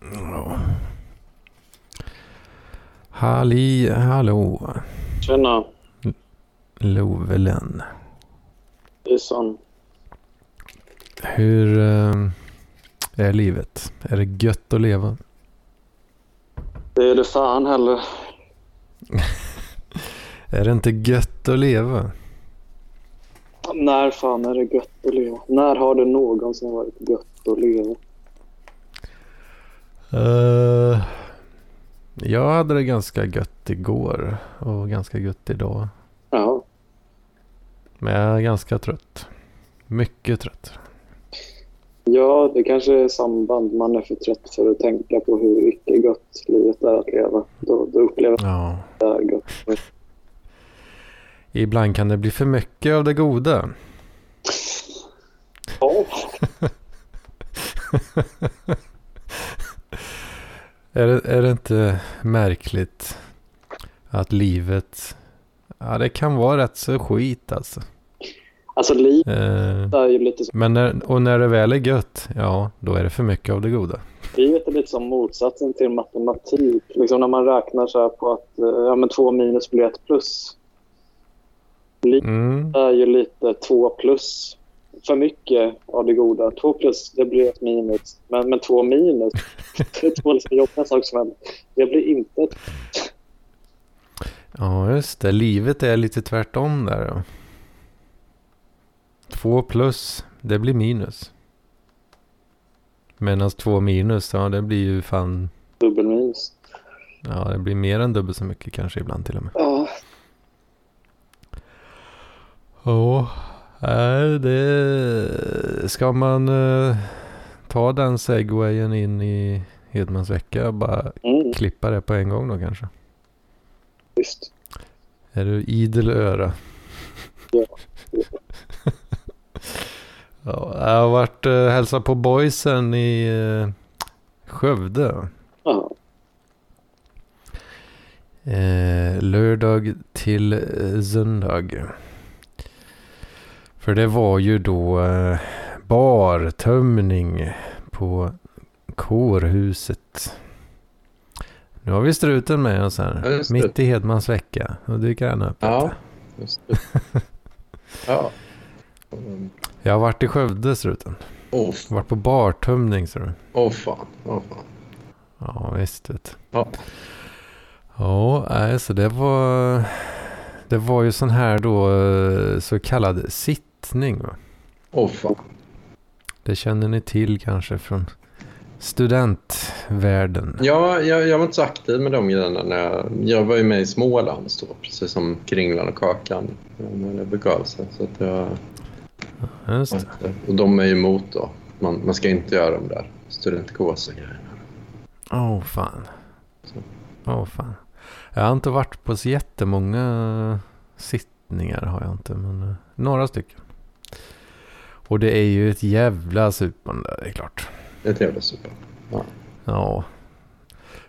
Ja. Halli hallå. Tjena, Lovelen. Isan. Hur eh, är livet? Är det gött att leva? Det är det fan heller. Är det inte gött att leva? När fan är det gött att leva? När har det någonsin varit gött att leva? Eh, jag hade det ganska gött igår och ganska gött idag. Ja, Men jag är ganska trött. Mycket trött. ja det kanske är samband. Man är för trött för att tänka på hur icke gött livet är att leva. Då, då upplever Ja. jag det gött. Ibland kan det bli för mycket av det goda. Ja, Är det, är det inte märkligt att livet, ja det kan vara rätt så skit alltså. alltså livet Eh, är ju lite som, men när, och när det väl är gött, ja då är det för mycket av det goda. livet är lite som motsatsen till matematik. Liksom när man räknar så här på att eh, ja, men två minus blir ett plus. Livet Mm, är ju lite två plus för mycket av det goda. Två plus, det blir ett minus. Men, men två minus, det är två liksom jobbiga saker som händer. Det blir inte ett... ja just det, livet är lite tvärtom där. Två plus, det blir minus. Medan två minus, ja det blir ju fan, dubbelminus. ja det blir mer än dubbelt så mycket kanske ibland till och med. Ja, Ja, nej, det ska man eh, ta den segwayen in i Hedmans vecka. Bara mm, klippa det på en gång då kanske. visst. Är du idel öra? Ja. ja, jag har varit uh, hälsat på boysen i eh, Skövde. Ja, Eh, lördag till eh, söndag. För det var ju då eh, bartömning på kårhuset. Nu har vi struten med oss här. Ja, mitt i Hedmans vecka. Och dyker han upp. Ja, just det. Ja. Mm. Jag har varit i Skövde struten. Åh, Varit på bartömning ser du. åh fan. Åh fan. Ja visst vet. Ja. Ja, nej, så det var... Det var ju sån här då eh, så kallad sittning. Va? Åh fan. Det känner ni till kanske från studentvärlden. Ja, jag, jag var inte så aktiv med de grejerna. När jag, jag var ju med i Småland då, precis som Kringlan och Kakan. När det begav sig. Så att jag, Just det. och de är ju emot då. Man, man ska inte göra de där studentkåsa-grejerna. Åh oh, fan. Åh fan. Jag har inte varit på så jättemånga sittningar har jag inte. Men eh, några stycken. Och det är ju ett jävla supande, det är klart. Det är trevligt super. Ja. Ja.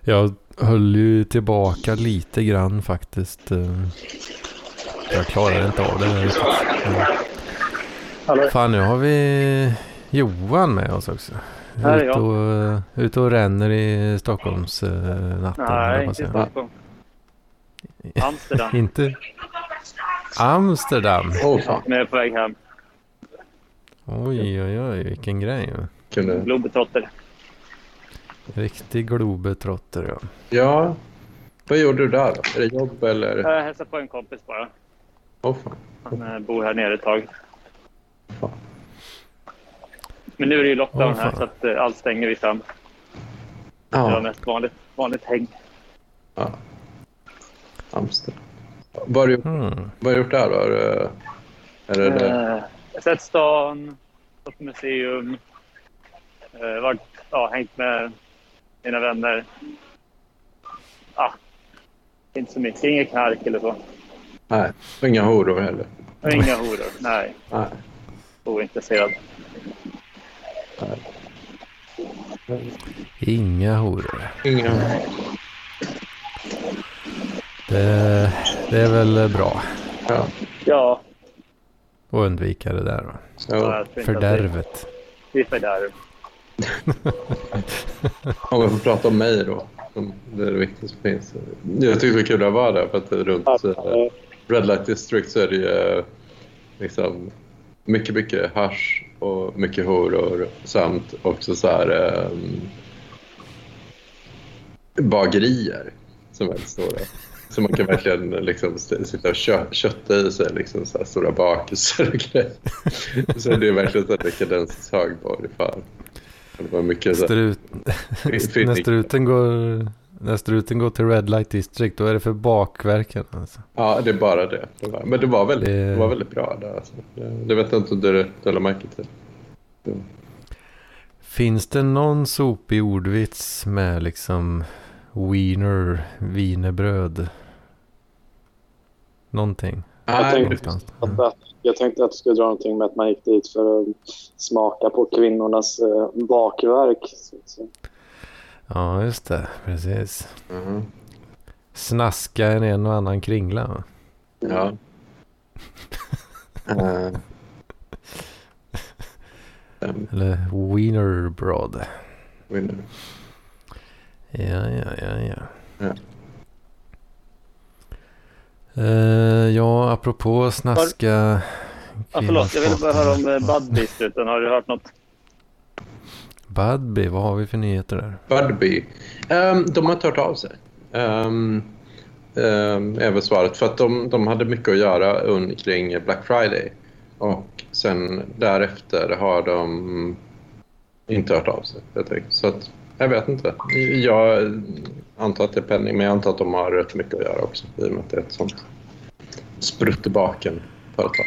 Jag höll ju tillbaka lite grann faktiskt. eh. Jag klarar inte av det. Hallå? Fan, nu har vi Johan med oss också. Här är Ut jag. och, eh, ut och ränner i Stockholms natten. höll jag Nej, inte i. Stockholm. Amsterdam. Inte Amsterdam. Åh fan. Är jag på väg hem. Oj, oj, oj, vilken grej. Kunde... Globetrotter. Riktig globetrotter ja. Ja. Vad gjorde du där då? Är det jobb eller? Jag hälsar på en kompis bara. Åh fan. Han eh, bor här nere ett tag. Fan. Men nu är det ju lockdown Åh, här så att eh, allt stänger vid fem. Det var Ja. mest vanligt, vanligt häng. ja. Amsterdam. Vad har du gjort, Hmm. vad har du gjort där då? Är det, är det, det? Eh, jag har sett stan, gått på museum. Eh, varit, ja, hängt med mina vänner. Ah, inte så mycket. Inget knark eller så. Nej, och inga horor heller. Och inga horor. Nej, Nej. ointresserad. Inga horor. Inga. Det, det är väl bra Ja. Ja, att undvika det där det- Fördärvet. Det är fördärv. Om jag får prata om mig då. Det är det viktigaste som finns. Jag tyckte det var kul att vara där för att runt eh, Red Light District så är det ju eh, liksom mycket, mycket hash och mycket horor samt också så här um, bagerier som är stora. Så man kan verkligen liksom sitta och kö kötta i sig liksom så stora bakelser och grejer. Så det är verkligen så här dekadensens högborg. Fan. Det var mycket så Strut, när, struten går, när struten går till Red Light District då är det för bakverken. Alltså. Ja, det är bara det. men det var väldigt, det... det var väldigt bra där. Alltså. Det, vet jag inte om du, du märke till. Ja. Finns det någon sopig ordvits med liksom wiener, wienerbröd? Någonting? Jag tänkte, att, jag tänkte att du skulle dra någonting med att man gick dit för att smaka på kvinnornas eh, bakverk. Ja, just det. Precis. Mm. Snaska en en och annan kringla. Va? Ja. uh. Eller wienerbröd. Wiener. Ja, ja, ja, ja. Ja. Uh, ja, apropå snaska... Ja, förlåt, jag ville bara höra om uh, Budbee struten. Har du hört något? Budbee, vad har vi för nyheter där? Budbee? Um, de har inte hört av sig. Um, um, är väl svaret. För att de, de hade mycket att göra kring Black Friday. Och sen därefter har de inte hört av sig. Jag så att, jag vet inte. Jag antar att det är penning, men jag antar att de har rätt mycket att göra också i och med att det är ett sånt spruttbaken företag.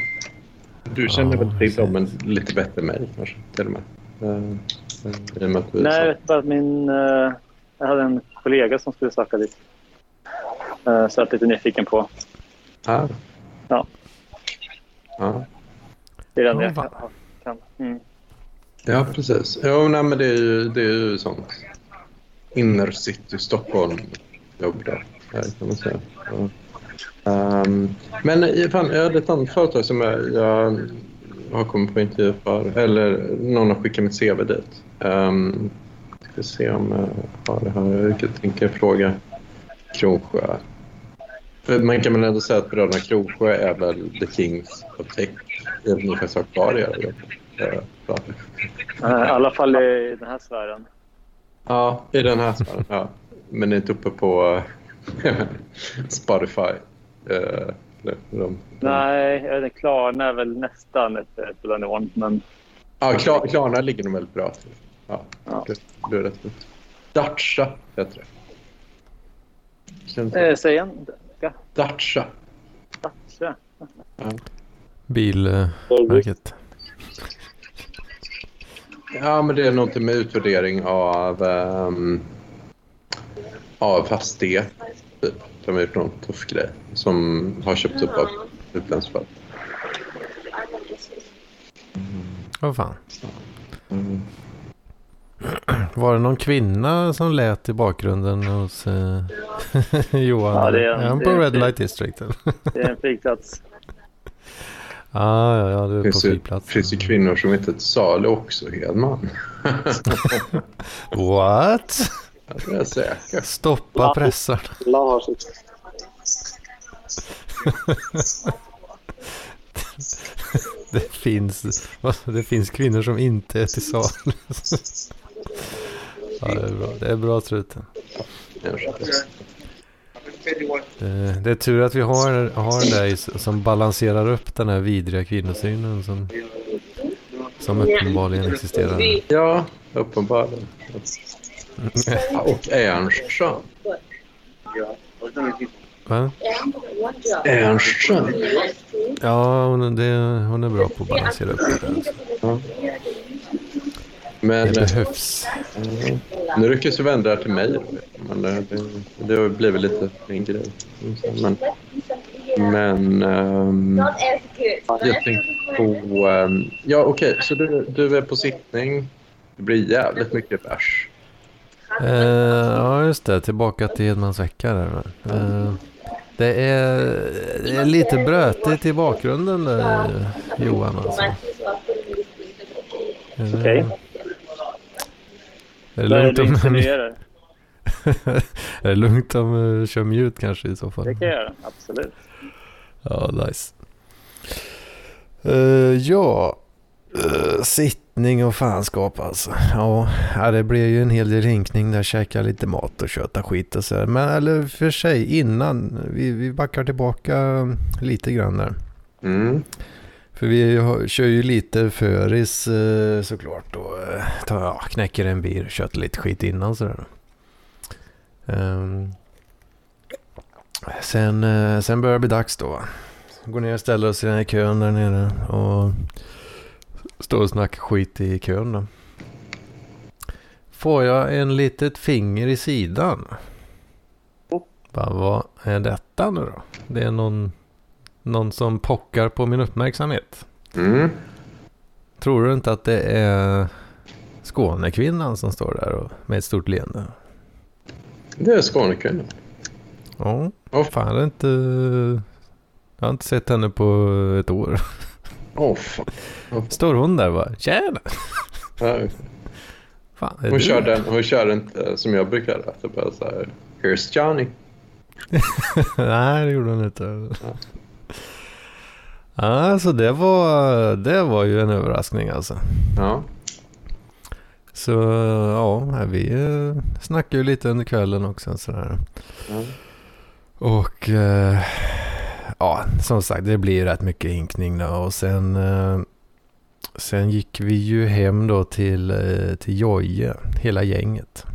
Du känner väl till dem, men lite bättre än mig kanske till och med. Uh, Nej, jag vet bara att min... Uh, jag hade en kollega som skulle söka dit. Uh, så jag är lite nyfiken på. Ah. Ja. Ah. Det är den jag kan. kan. Mm. Ja, precis. Jo, nej, men det är ju, det är ju sånt innercity Stockholm jobb där, kan man säga. Ja. Um, men fan, jag hade ett annat företag som jag, jag har kommit på intervju för, eller någon har skickat mitt CV dit. Um, ska se om jag har det här. Jag tänker tänka fråga Kronsjö. För man kan väl ändå säga att bröderna Kronsjö är väl the kings of tech. Det Ni ungefär har kvar era jobb? I alla fall i den här sfären. Ja, i den här sfären. Ja. Men inte uppe på Spotify. Uh, de, de, Nej, Klarna är väl nästan ett, på nivån. Men... Ja, Klar, Klarna ligger nog väldigt bra till. Ja, ja. Du, är rätt Dacia heter det. Eh, säg igen. Dacia. Dacia. Ja. Bilmärket. Ja, men det är någonting med utvärdering av, um, av fastighet. Typ. De har gjort någon tuff grej som har köpts upp av utländskt företag. Vad oh, fan. Mm. Var det någon kvinna som lät i bakgrunden hos eh, Johan? Ja, det är, är han på Red Light District? det är en flygplats. Ah, ja, ja, du är finns på flygplatsen. Det finns ju kvinnor som till salu också, Hedman. What? Ja, det är säkert. Stoppa pressarna. det, finns, det finns kvinnor som inte är till salu. ja, det är bra, det är bra truten. Det, det, är tur att vi har, har dig som balanserar upp den här vidriga kvinnosynen som, som uppenbarligen existerar. Ja, uppenbarligen. Och Ernstström. Va? Ernstström? Ja, hon, det, hon är bra på att balansera upp det där. Ja. Men, det behövs. Mm. Nu ryckas ju vända till mig. Men det, det har blivit lite min grej. Men, men um, jag tänkte på... Um, ja, okej. Okay, så du, du är på sittning. Det blir jävligt mycket bärs. Uh, ja, just det. Tillbaka till Hedmans vecka. Där, uh, det, är, det är lite brötigt i bakgrunden där, Johan. Alltså. Okej. Okay. Är det lugnt du om, insinuerar? är det lugnt om uh, kör mute kanske i så fall? Det kan jag göra, absolut. Ja, nice. Eh, ja, uh, sittning och fanskap alltså. Ja, det blev ju en hel del hinkning där, käka lite mat och köta skit och så här. Men eller för sig innan, vi, vi backar tillbaka lite grann där. Mm. För vi har, kör ju lite föris uh, såklart och uh, tar, ja, knäcker en bil och köter lite skit innan sådär. Um, sen, uh, sen börjar det bli dags då. Går ner och ställer oss i den här kön där nere och står och snackar skit i kön då. Får jag en litet finger i sidan. Bara, vad är detta nu då? Det är någon, någon som pockar på min uppmärksamhet. Mm. Tror du inte att det är Skånekvinnan som står där och, med ett stort leende? Det är Skånekvinnan. Ja, Åh. fan jag har inte... Jag har inte sett henne på ett år. Åh fan. Står hon där och bara Tjena! Fan, Hon du körde, här? hon körde inte som jag brukar. Att det bara så här, Here's Johnny. Nej, det gjorde hon inte. Ja. Alltså det var, det var ju en överraskning alltså. Ja. Så ja, vi eh, snackade ju lite under kvällen också. Sådär. ja. Och eh, ja, som sagt, det blir ju rätt mycket hinkning då. Och sen, eh, sen gick vi ju hem då till, till Joje, hela gänget.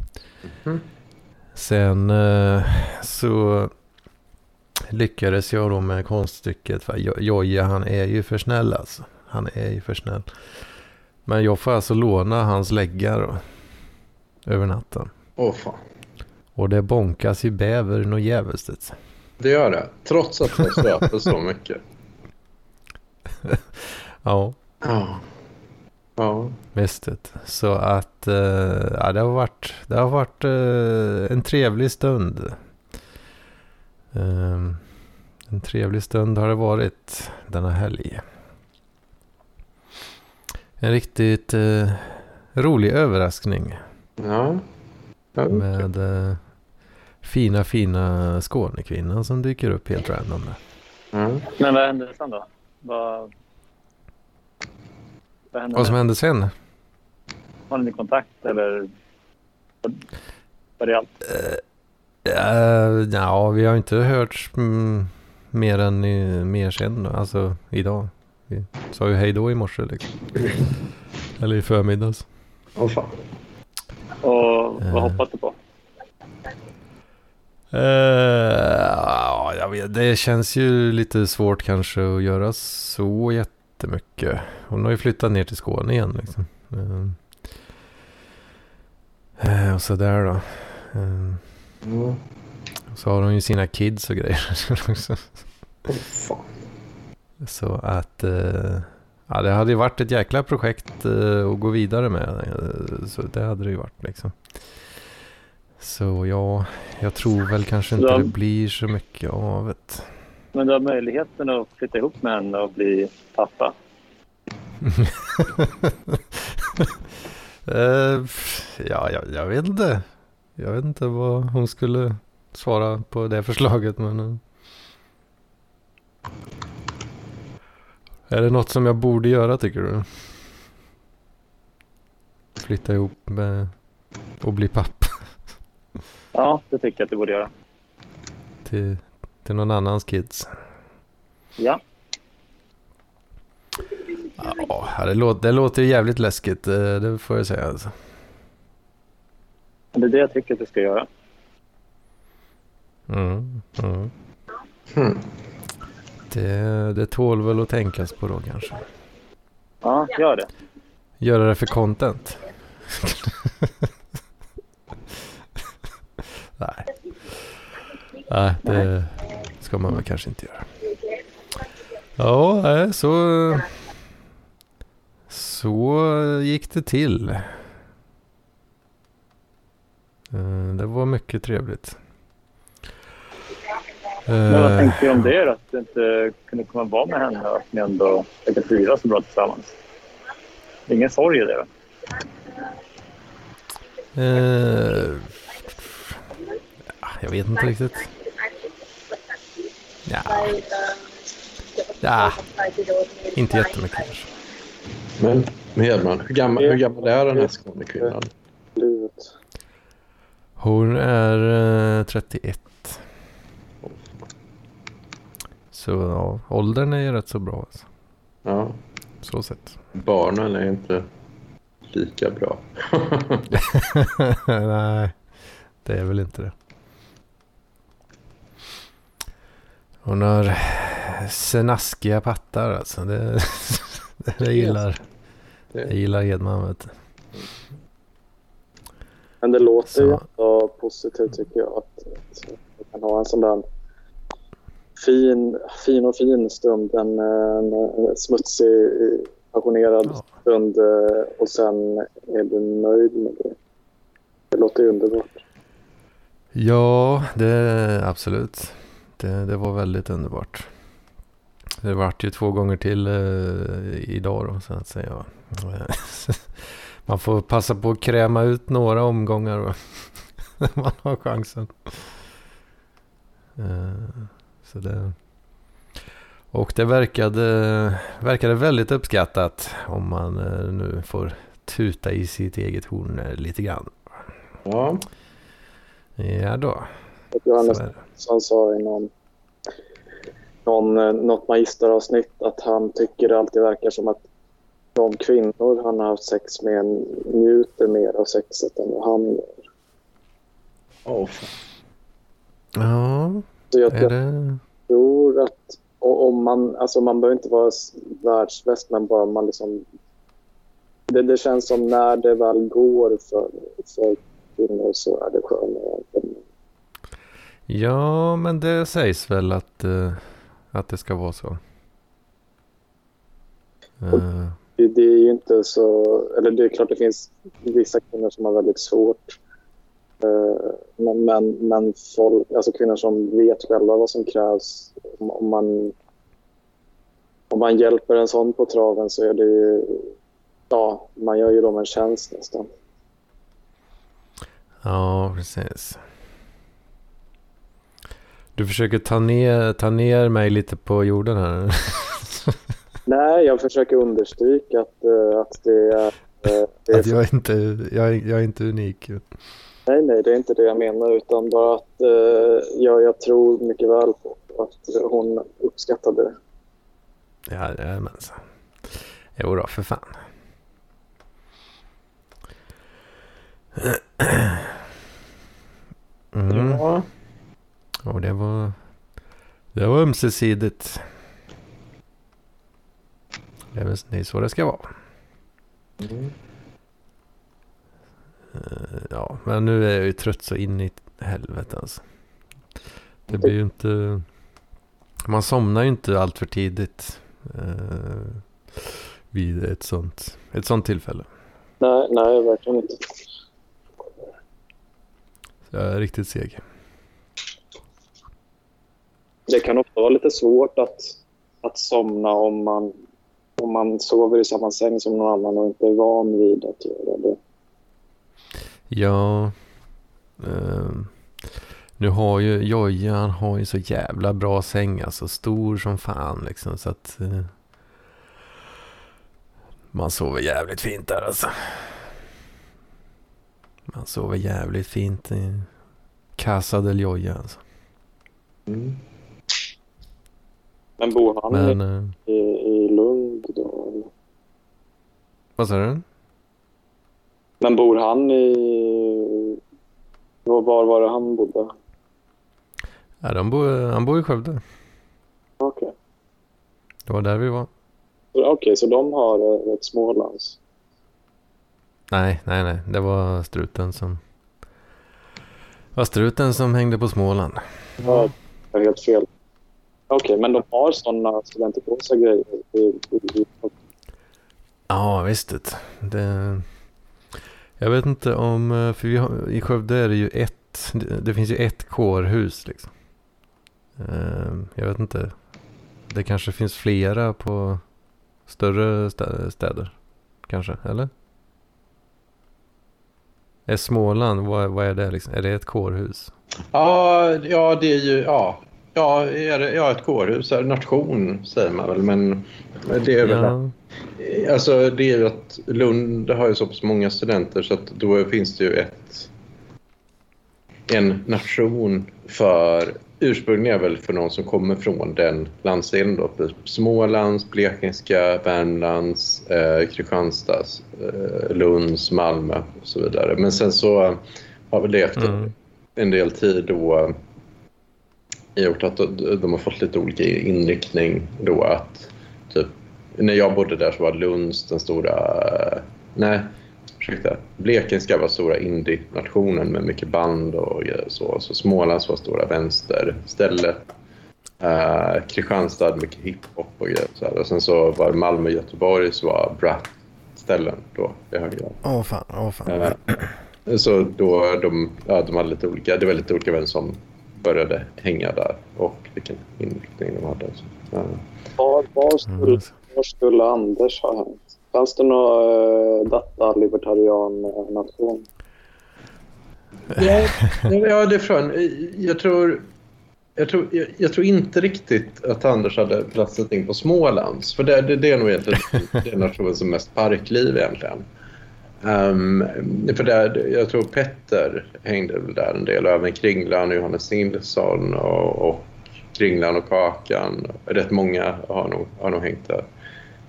Mhm. Sen så lyckades jag då med konststycket. För Jo- Joje han är ju för snäll alltså. Han är ju för snäll. Men jag får alltså låna hans läggar då. Över natten. Åh fan. Och det bonkas i bävern och djävulskt. Det gör det. Trots att jag stöter så mycket. Ja. Ja. Ja. Visst. Så att eh, ja, det har varit, det har varit eh, en trevlig stund. Ehm, en trevlig stund har det varit denna helg. En riktigt eh, rolig överraskning Ja. okej. med eh, fina fina Skånekvinnan som dyker upp helt random. Ja. Men vad hände sen då? Vad, vad hände? Vad som hände sen? Har ni kontakt eller? Var det allt? Uh, ja, vi har inte hört mm, mer än i, mer sen. Alltså idag. Vi sa ju hej då i morse liksom. Eller i förmiddags. Åh fan. Och Eh. vad hoppas du på? Uh, ja, jag vet, det känns ju lite svårt kanske att göra så jättemycket. Hon har ju flyttat ner till Skåne igen liksom. Eh, eh, och sådär då. Ja. så har hon ju sina kids och grejer också. Åh fan. Så att eh, ja, det hade ju varit ett jäkla projekt eh, att gå vidare med. Eh, så det hade det ju varit liksom. Så ja, jag tror väl kanske inte Ja. det blir så mycket av det. Men du har möjligheten att flytta ihop med henne och bli pappa. Eh, pff, ja, jag, jag vet inte. Jag vet inte vad hon skulle svara på det förslaget. Men, eh. Är det något som jag borde göra tycker du? Flytta ihop med och bli pappa Ja, det tycker jag att du borde göra. till, till någon annans kids. Ja. Ja, det låter, det låter jävligt läskigt. eh, Det får jag säga. Alltså. Det är det jag tycker att du ska göra. Mm, mm. Hmm. Det, det tål väl att tänkas på då kanske. Ja, gör det. Göra det för content. Nej. Nej, det ska man väl kanske inte göra. Ja, nej, så... Så gick det till. Eh, Det var mycket trevligt. Men vad Eh, tänkte du om det då? Att du inte kunde komma vara med henne och att ni ändå verkar trivas så bra tillsammans? Ingen sorg i det va? Eh, jag vet inte riktigt. Ja. Ja, inte jättemycket kanske. Men Hedman, hur gammal, hur gammal är den här Skånekvinnan? Hon är eh, 31. Så ja, åldern är ju rätt så bra. Alltså. Ja, Så sett. barnen är inte lika bra. Nej, det är väl inte det. Hon har snaskiga pattar alltså. Det, det gillar, det gillar Edman vet du. Men det låter Så. ju ändå positivt tycker jag att, att man kan ha en sån där fin, fin och fin stund. En, en smutsig, passionerad Ja. stund eh, och sen är du nöjd med det. Det låter ju underbart. Ja, det absolut. Det, det var väldigt underbart. Det vart ju två gånger till eh, idag då, så att säga. Man får passa på att kräma ut några omgångar när man har chansen. Eh, så det... Och det verkade, verkade väldigt uppskattat om man eh, nu får tuta i sitt eget horn eh, lite grann. Ja, Ja då, Att Johannes. Nilsson sa i någon, någon, något magisteravsnitt att han tycker det alltid verkar som att de kvinnor han har haft sex med njuter mer av sexet än vad han gör. Fan. Ja, Så jag, är jag det... tror att och om man, alltså man behöver inte vara världsbäst men bara man liksom det, det känns som när det väl går för, för kvinnor så är det skönare. Ja, men det sägs väl att, eh, att det ska vara så. Eh, det, det är ju inte så, eller det är klart det finns vissa kvinnor som har väldigt svårt. Eh, men, men, men folk, alltså kvinnor som vet själva vad som krävs. Om, om, man, om man hjälper en sån på traven så är det ju, ja, man gör ju dem en tjänst nästan. ja, precis. Du försöker ta ner, ta ner mig lite på jorden här. Nej, jag försöker understryka att, eh, att det är... eh, Det är Att jag är inte, jag, är- jag är inte unik. Nej, nej, det är inte det jag menar utan bara att eh, jag, jag tror mycket väl på att hon uppskattade det. Ja, jajamensan. Jo då, för fan. Mm. Ja, Och det var, det var ömsesidigt. Det är väl så det ska vara. Mm. Eh, Ja, men nu är jag ju trött så in i helvete alltså. Det blir ju inte... Man somnar ju inte allt för tidigt. Eh, vid ett sånt, ett sånt tillfälle. Nej, nej, verkligen inte. Så jag är riktigt seg. Det kan ofta vara lite svårt att, att somna om man, om man sover i samma säng som någon annan och inte är van vid att göra det. Ja. ehm, nu har ju Jojje, han har ju så jävla bra säng alltså. Stor som fan liksom. Så att... eh, man sover jävligt fint där alltså. Man sover jävligt fint i Casa del Joja alltså. Mm. Men bor han Men... eh, i, i Lund eller? vad sa du? Men bor han i... Var, var det han bodde? Ja, de bor, han bor i Skövde. Okej, Det var där vi var. Okej, så de har eh, ett Smålands. Nej, nej, nej. Det var struten som... Det var struten som hängde på Småland. Ja, helt fel. Okej, men de har sådana studentikosa grejer. i- i- i- Ja, visst det. det. Jag vet inte om, eh, för vi har, i Skövde är det ju ett, det, finns ju ett kårhus liksom. Eh, Jag vet inte. Det kanske finns flera på större stä- städer. Kanske, eller? Är Småland, vad, vad är det liksom? Är det ett kårhus? Ja, ja det är ju... Ja, ja, är det, ja ett kårhus. Nation säger man väl, men det är väl... Ja. Alltså det är ju att Lund har ju så pass många studenter så att då finns det ju ett en nation för ursprungligen är väl för någon som kommer från den landsdelen då. typ Smålands, Blekingska, Värmlands, eh, Kristianstads, eh, Lunds, Malmö och så vidare. Men sen så har det efter Mm. en del tid då gjort att de, har fått lite olika inriktning då att typ när jag bodde där så var Lunds den stora, nej ursäkta, Blekingska var stora indie-nationen med mycket band och så. Så Smålands var stora vänsterstället. Uh, Kristianstad mycket hiphop och grejer. och Så här. Och sen så var Malmö och Göteborg så var brat-ställen då i hög grad. Åh fan, åh fan. Eh, Så då de, ja, de hade lite olika, det var lite olika vem som började hänga där och vilken inriktning de hade. Så, ja. Var, var, Mm. skulle, var skulle Anders ha hängt? Fanns det någon uh, data-libertarian-nation? Ja, ja, det är från. Jag tror, jag, tror, jag, jag tror inte riktigt att Anders hade platsat in på Smålands. För det, det, det är nog egentligen den nationen som mest parkliv egentligen. Um, för där, jag tror Petter hängde väl där en del. Och även Kringlan och Johannes Nilsson och, och Kringlan och Kakan. Rätt många har nog, har nog hängt där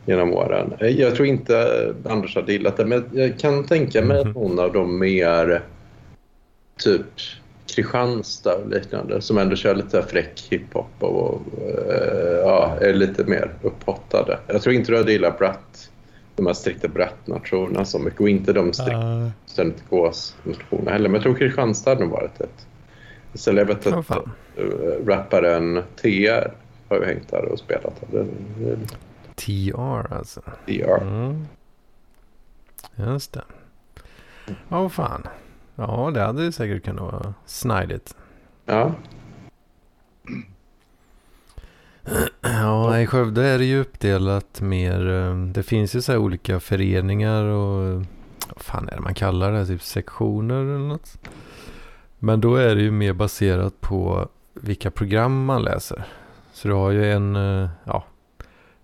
genom åren. Jag tror inte Anders hade gillat det, men jag kan tänka mig att någon av de mer typ Kristianstad och liknande som ändå kör lite fräck hiphop och, och eh, ja, är lite mer upphottade. Jag tror inte du hade gillat Bratt, de här strikta Bratt-nationerna så mycket och inte de strikta Studentgås-nationerna heller. Men jag tror Kristianstad hade nog varit ett. Sen jag vet Åh, att fan. eh, rapparen TR har ju hängt där och spelat. Det, det, TR alltså. TR. Mm. Just det. Åh fan. Ja, det hade ju säkert kunnat vara snidigt. Ja. Ja, i Skövde är det ju uppdelat mer. Eh, det finns ju så här olika föreningar och vad fan är det man kallar det? Typ sektioner eller något. Men då är det ju mer baserat på vilka program man läser. Så du har ju en, eh, ja,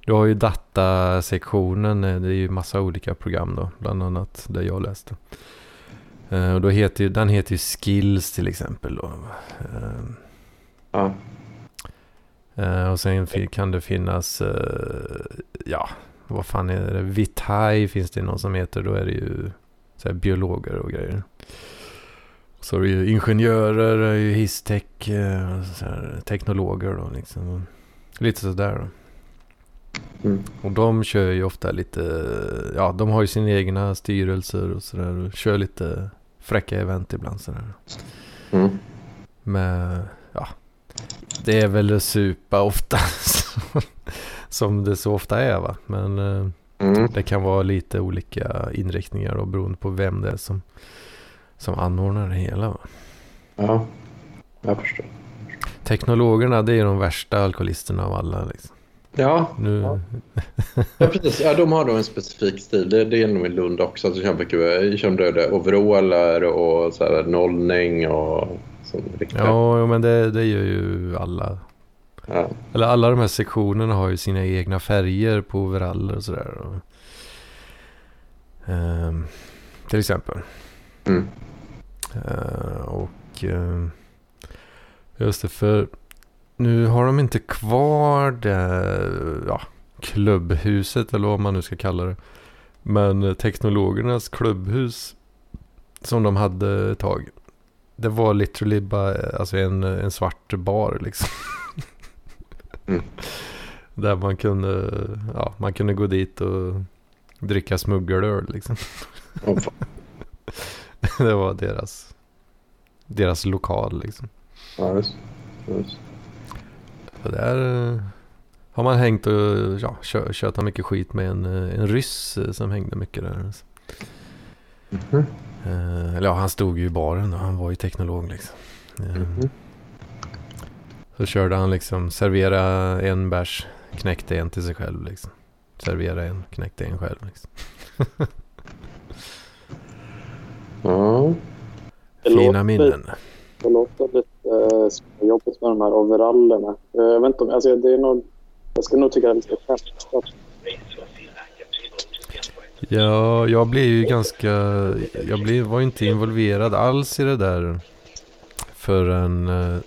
du har ju datasektionen. Eh, det är ju massa olika program då, bland annat där jag läste. Och då heter ju, den heter ju Skills till exempel då. Ja. Eh, och sen kan det finnas, eh, ja, vad fan är det? Vitai finns det någon som heter. Då är det ju så här, biologer och grejer. Så är det ju ingenjörer, hisstech, eh, teknologer då liksom. Lite sådär då. Mm. Och de kör ju ofta lite, ja de har ju sina egna styrelser och sådär. Och kör lite fräcka event ibland sådär. Mm. Med, det är väl supa ofta. som det så ofta är va. Men eh, Mm. det kan vara lite olika inriktningar och beroende på vem det är som, som anordnar det hela. Va? Ja, jag förstår. Teknologerna det är de värsta alkoholisterna av alla. Liksom. Ja, Nu, Ja. Ja, precis. Ja, de har nog en specifik stil. Det, det är nog i Lund också. Alltså, de kör kör röda overaller och så här, nollning och sånt riktigt. ja, men det, det gör ju alla. Ja. Eller alla de här sektionerna har ju sina egna färger på overaller och sådär. Ehm, till exempel. Mm. Eh, och eh, just det, för nu har de inte kvar det ja, klubbhuset eller vad man nu ska kalla det. Men eh, teknologernas klubbhus som de hade ett tag. Det var literally bara alltså en, en svart bar liksom. Mm. Där man kunde, ja, man kunde gå dit och dricka smuggelöl liksom. Oh. Det var deras, deras lokal liksom. ja, just. just. Så där eh, har man hängt och ja, kö- mycket skit med en, eh, en ryss eh, som hängde mycket där. Mhm. Eh, eller ja, han stod ju i baren och han var ju teknolog liksom. Eh, Mhm. Så körde han liksom servera en bärs, knäckte en till sig själv liksom. Servera en, knäckte en själv liksom. Ja. Det Fina minnen. Det låter lite uh, jobbigt med de här overallerna. Eh, jag vet inte om, alltså, det är nog, jag skulle nog tycka det är lite skämtsamt. Ja, jag blev ju ganska... Jag blev, var inte involverad alls i det där förrän eh,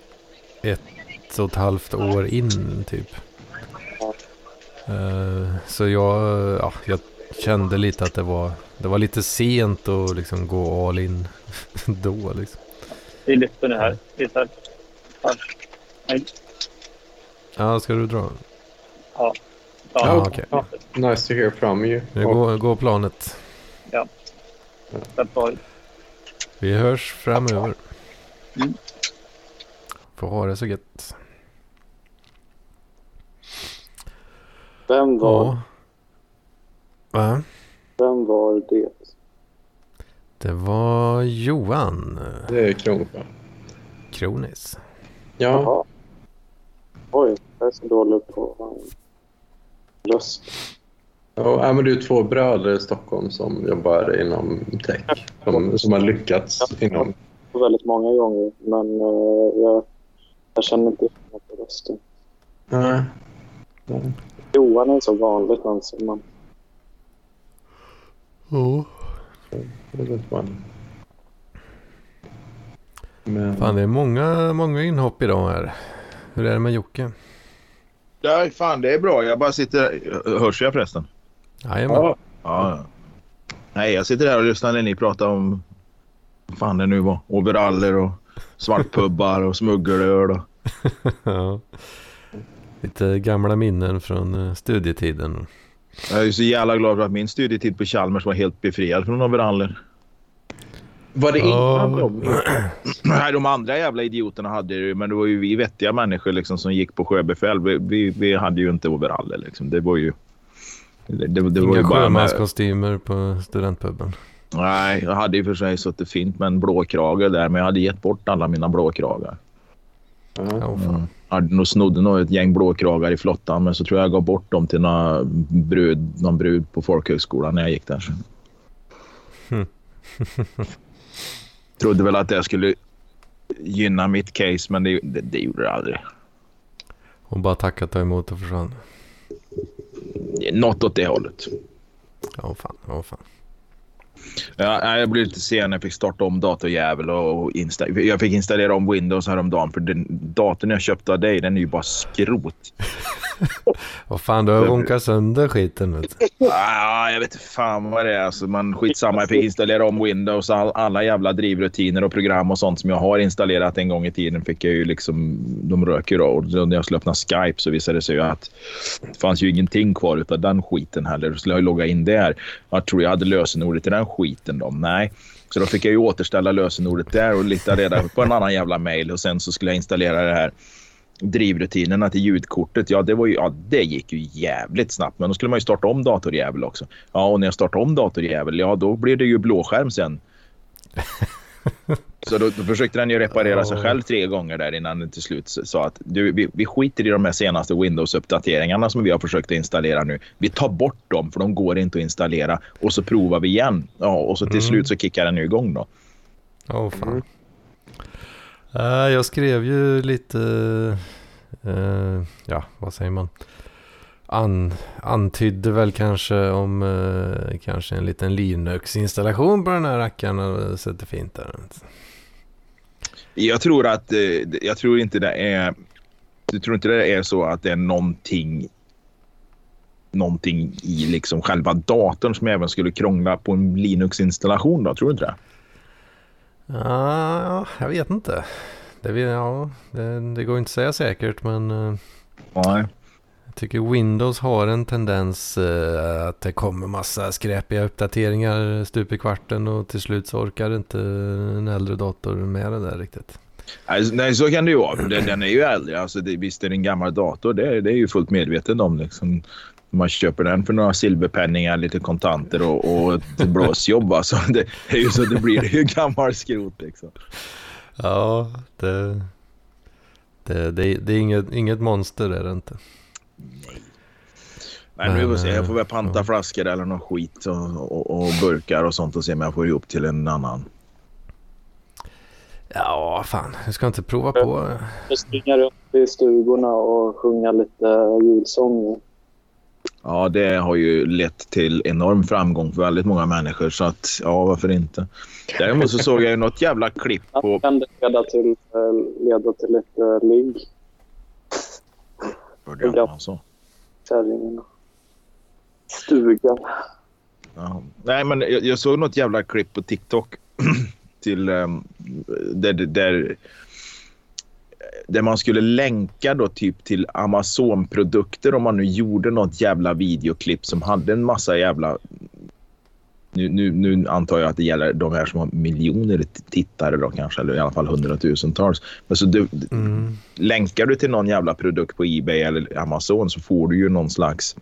ett och ett halvt år in typ. Eh, Så jag, ja, jag kände lite att det var, det var lite sent att liksom gå all in då liksom. Det är liften är här. Visar. Ja, ska du dra? Ja. Ja, Ja, okej. Ja. Nice to hear from you. Nu går, går planet. av. Vi hörs framöver. Mm. Får ha det så gött. Vem var, Ja. Va? vem var det? Det var Johan Det är Kronfa. Kronis. Ja, Jaha. Oj, jag är så dålig på röst. ja ja, men du är två bröder i Stockholm som jobbar inom tech. Som, som har lyckats inom... Väldigt många gånger, men eh, jag, jag känner inte igen på rösten. Nej. Johan är så vanligt namn som man... Ja. Det vanligt. Men... Fan det är många, många inhopp idag här. Hur är det med Jocke? Ja, fan det är bra. Jag bara sitter... Hörs jag förresten? Jajamän. Ja, Ja. ja. Nej, jag sitter här och lyssnar när ni pratar om... Vad fan det nu var. Overaller och svartpubbar och smuggelöl. Och... Ja. Lite gamla minnen från eh, studietiden. Jag är så jävla glad för att min studietid på Chalmers var helt befriad från overaller. Var det innan de... Nej, de andra jävla idioterna hade det ju, men det var ju vi vettiga människor liksom som gick på sjöbefäl. Vi, vi, vi hade ju inte overaller liksom. Det var ju... Det, det, det var ju Inga med, sjömanskostymer på studentpuben. Nej, jag hade i och för sig suttit fint med en blåkrage där, men jag hade gett bort alla mina blåkragar. Ja, Ja. fan. Mm. Jag hade nog snodde nog ett gäng blåkragar i flottan, men så tror jag jag gav bort dem till några brud, någon brud på folkhögskolan när jag gick där. Trodde väl att det skulle gynna mitt case, men det, det, det gjorde det aldrig. Hon bara tackat ta emot och försvann. Något åt det hållet. Ja fan, ja fan. Ja, jag blev lite sen. Jag fick starta om datorjävel och insta- jag fick installera om Windows häromdagen för den datorn jag köpte av dig den är ju bara skrot. Vad fan, du har runkat sönder skiten vet du. Ah, jag vet inte fan vad det är. Alltså, man, skitsamma, jag fick installera om Windows. All, alla jävla drivrutiner och program och sånt som jag har installerat en gång i tiden fick jag ju liksom... De röker då. Och när jag skulle öppna Skype så visade det sig ju att det fanns ju ingenting kvar utav den skiten heller. Då skulle jag ju logga in där. Jag tror jag hade lösenordet till den skiten då. Nej. Så då fick jag ju återställa lösenordet där och leta reda på en annan jävla mail och sen så skulle jag installera det här drivrutinerna till ljudkortet. Ja, det, var ju, ja, det gick ju jävligt snabbt. Men då skulle man ju starta om datorjävel också. Ja, och när jag startade om datorjävel, ja då blir det ju blåskärm sen. Så då, då försökte den ju reparera sig själv tre gånger där innan den till slut sa att du, vi, vi skiter i de här senaste Windows-uppdateringarna som vi har försökt att installera nu. Vi tar bort dem för de går inte att installera och så provar vi igen. Ja, och så till Mm. slut så kickar den ju igång då. Åh fan. Eh, Eh, jag skrev ju lite, eh, ja vad säger man? An, antydde väl kanske om eh, kanske en liten Linux-installation på den här rackaren och sätter fint där. Jag tror att eh, jag tror inte det är. du tror inte det är så att det är någonting. Någonting i liksom själva datorn som även skulle krångla på en Linux-installation då. Tror du inte det? Ja, jag vet inte. Det, ja, det, det går inte att säga säkert men eh, Nej. jag tycker Windows har en tendens eh, att det kommer massa skräpiga uppdateringar stup i kvarten och till slut så orkar inte en äldre dator med det där riktigt. Nej, så kan det ju vara. Den, den är ju äldre. Alltså, det, visst är det en gammal dator. Det, är- det är ju fullt medveten om. Liksom. Man köper den för några silverpenningar, lite kontanter och, och ett blåsjobb. Alltså, det, det är ju så det blir. Det är ju gammal skrot liksom. Ja, det, det, det, det är inget, inget monster är det inte. Men vi får Men, se. Jag får väl eh, panta ja. flaskor eller någon skit och, och, och burkar och sånt och se om jag får ihop till en annan Ja, fan. Du ska inte prova på... Jag springa runt i stugorna och sjunga lite julsånger. Ja, det har ju lett till enorm framgång för väldigt många människor. Så att, ja, varför inte? Däremot så såg jag ju något jävla klipp på... Kan det leda till, eh, leda till lite ligg, Hörde jag alltså. kärringarna. Stugan. Ja. Nej, men jag, jag såg något jävla klipp på TikTok till um, där, där, där man skulle länka då typ till Amazon-produkter om man nu gjorde något jävla videoklipp som hade en massa jävla... Nu, nu, nu antar jag att det gäller de här som har miljoner tittare då kanske, eller i alla fall hundratusentals. Men så du, Mm. länkar du till någon jävla produkt på Ebay eller Amazon så får du ju någon slags...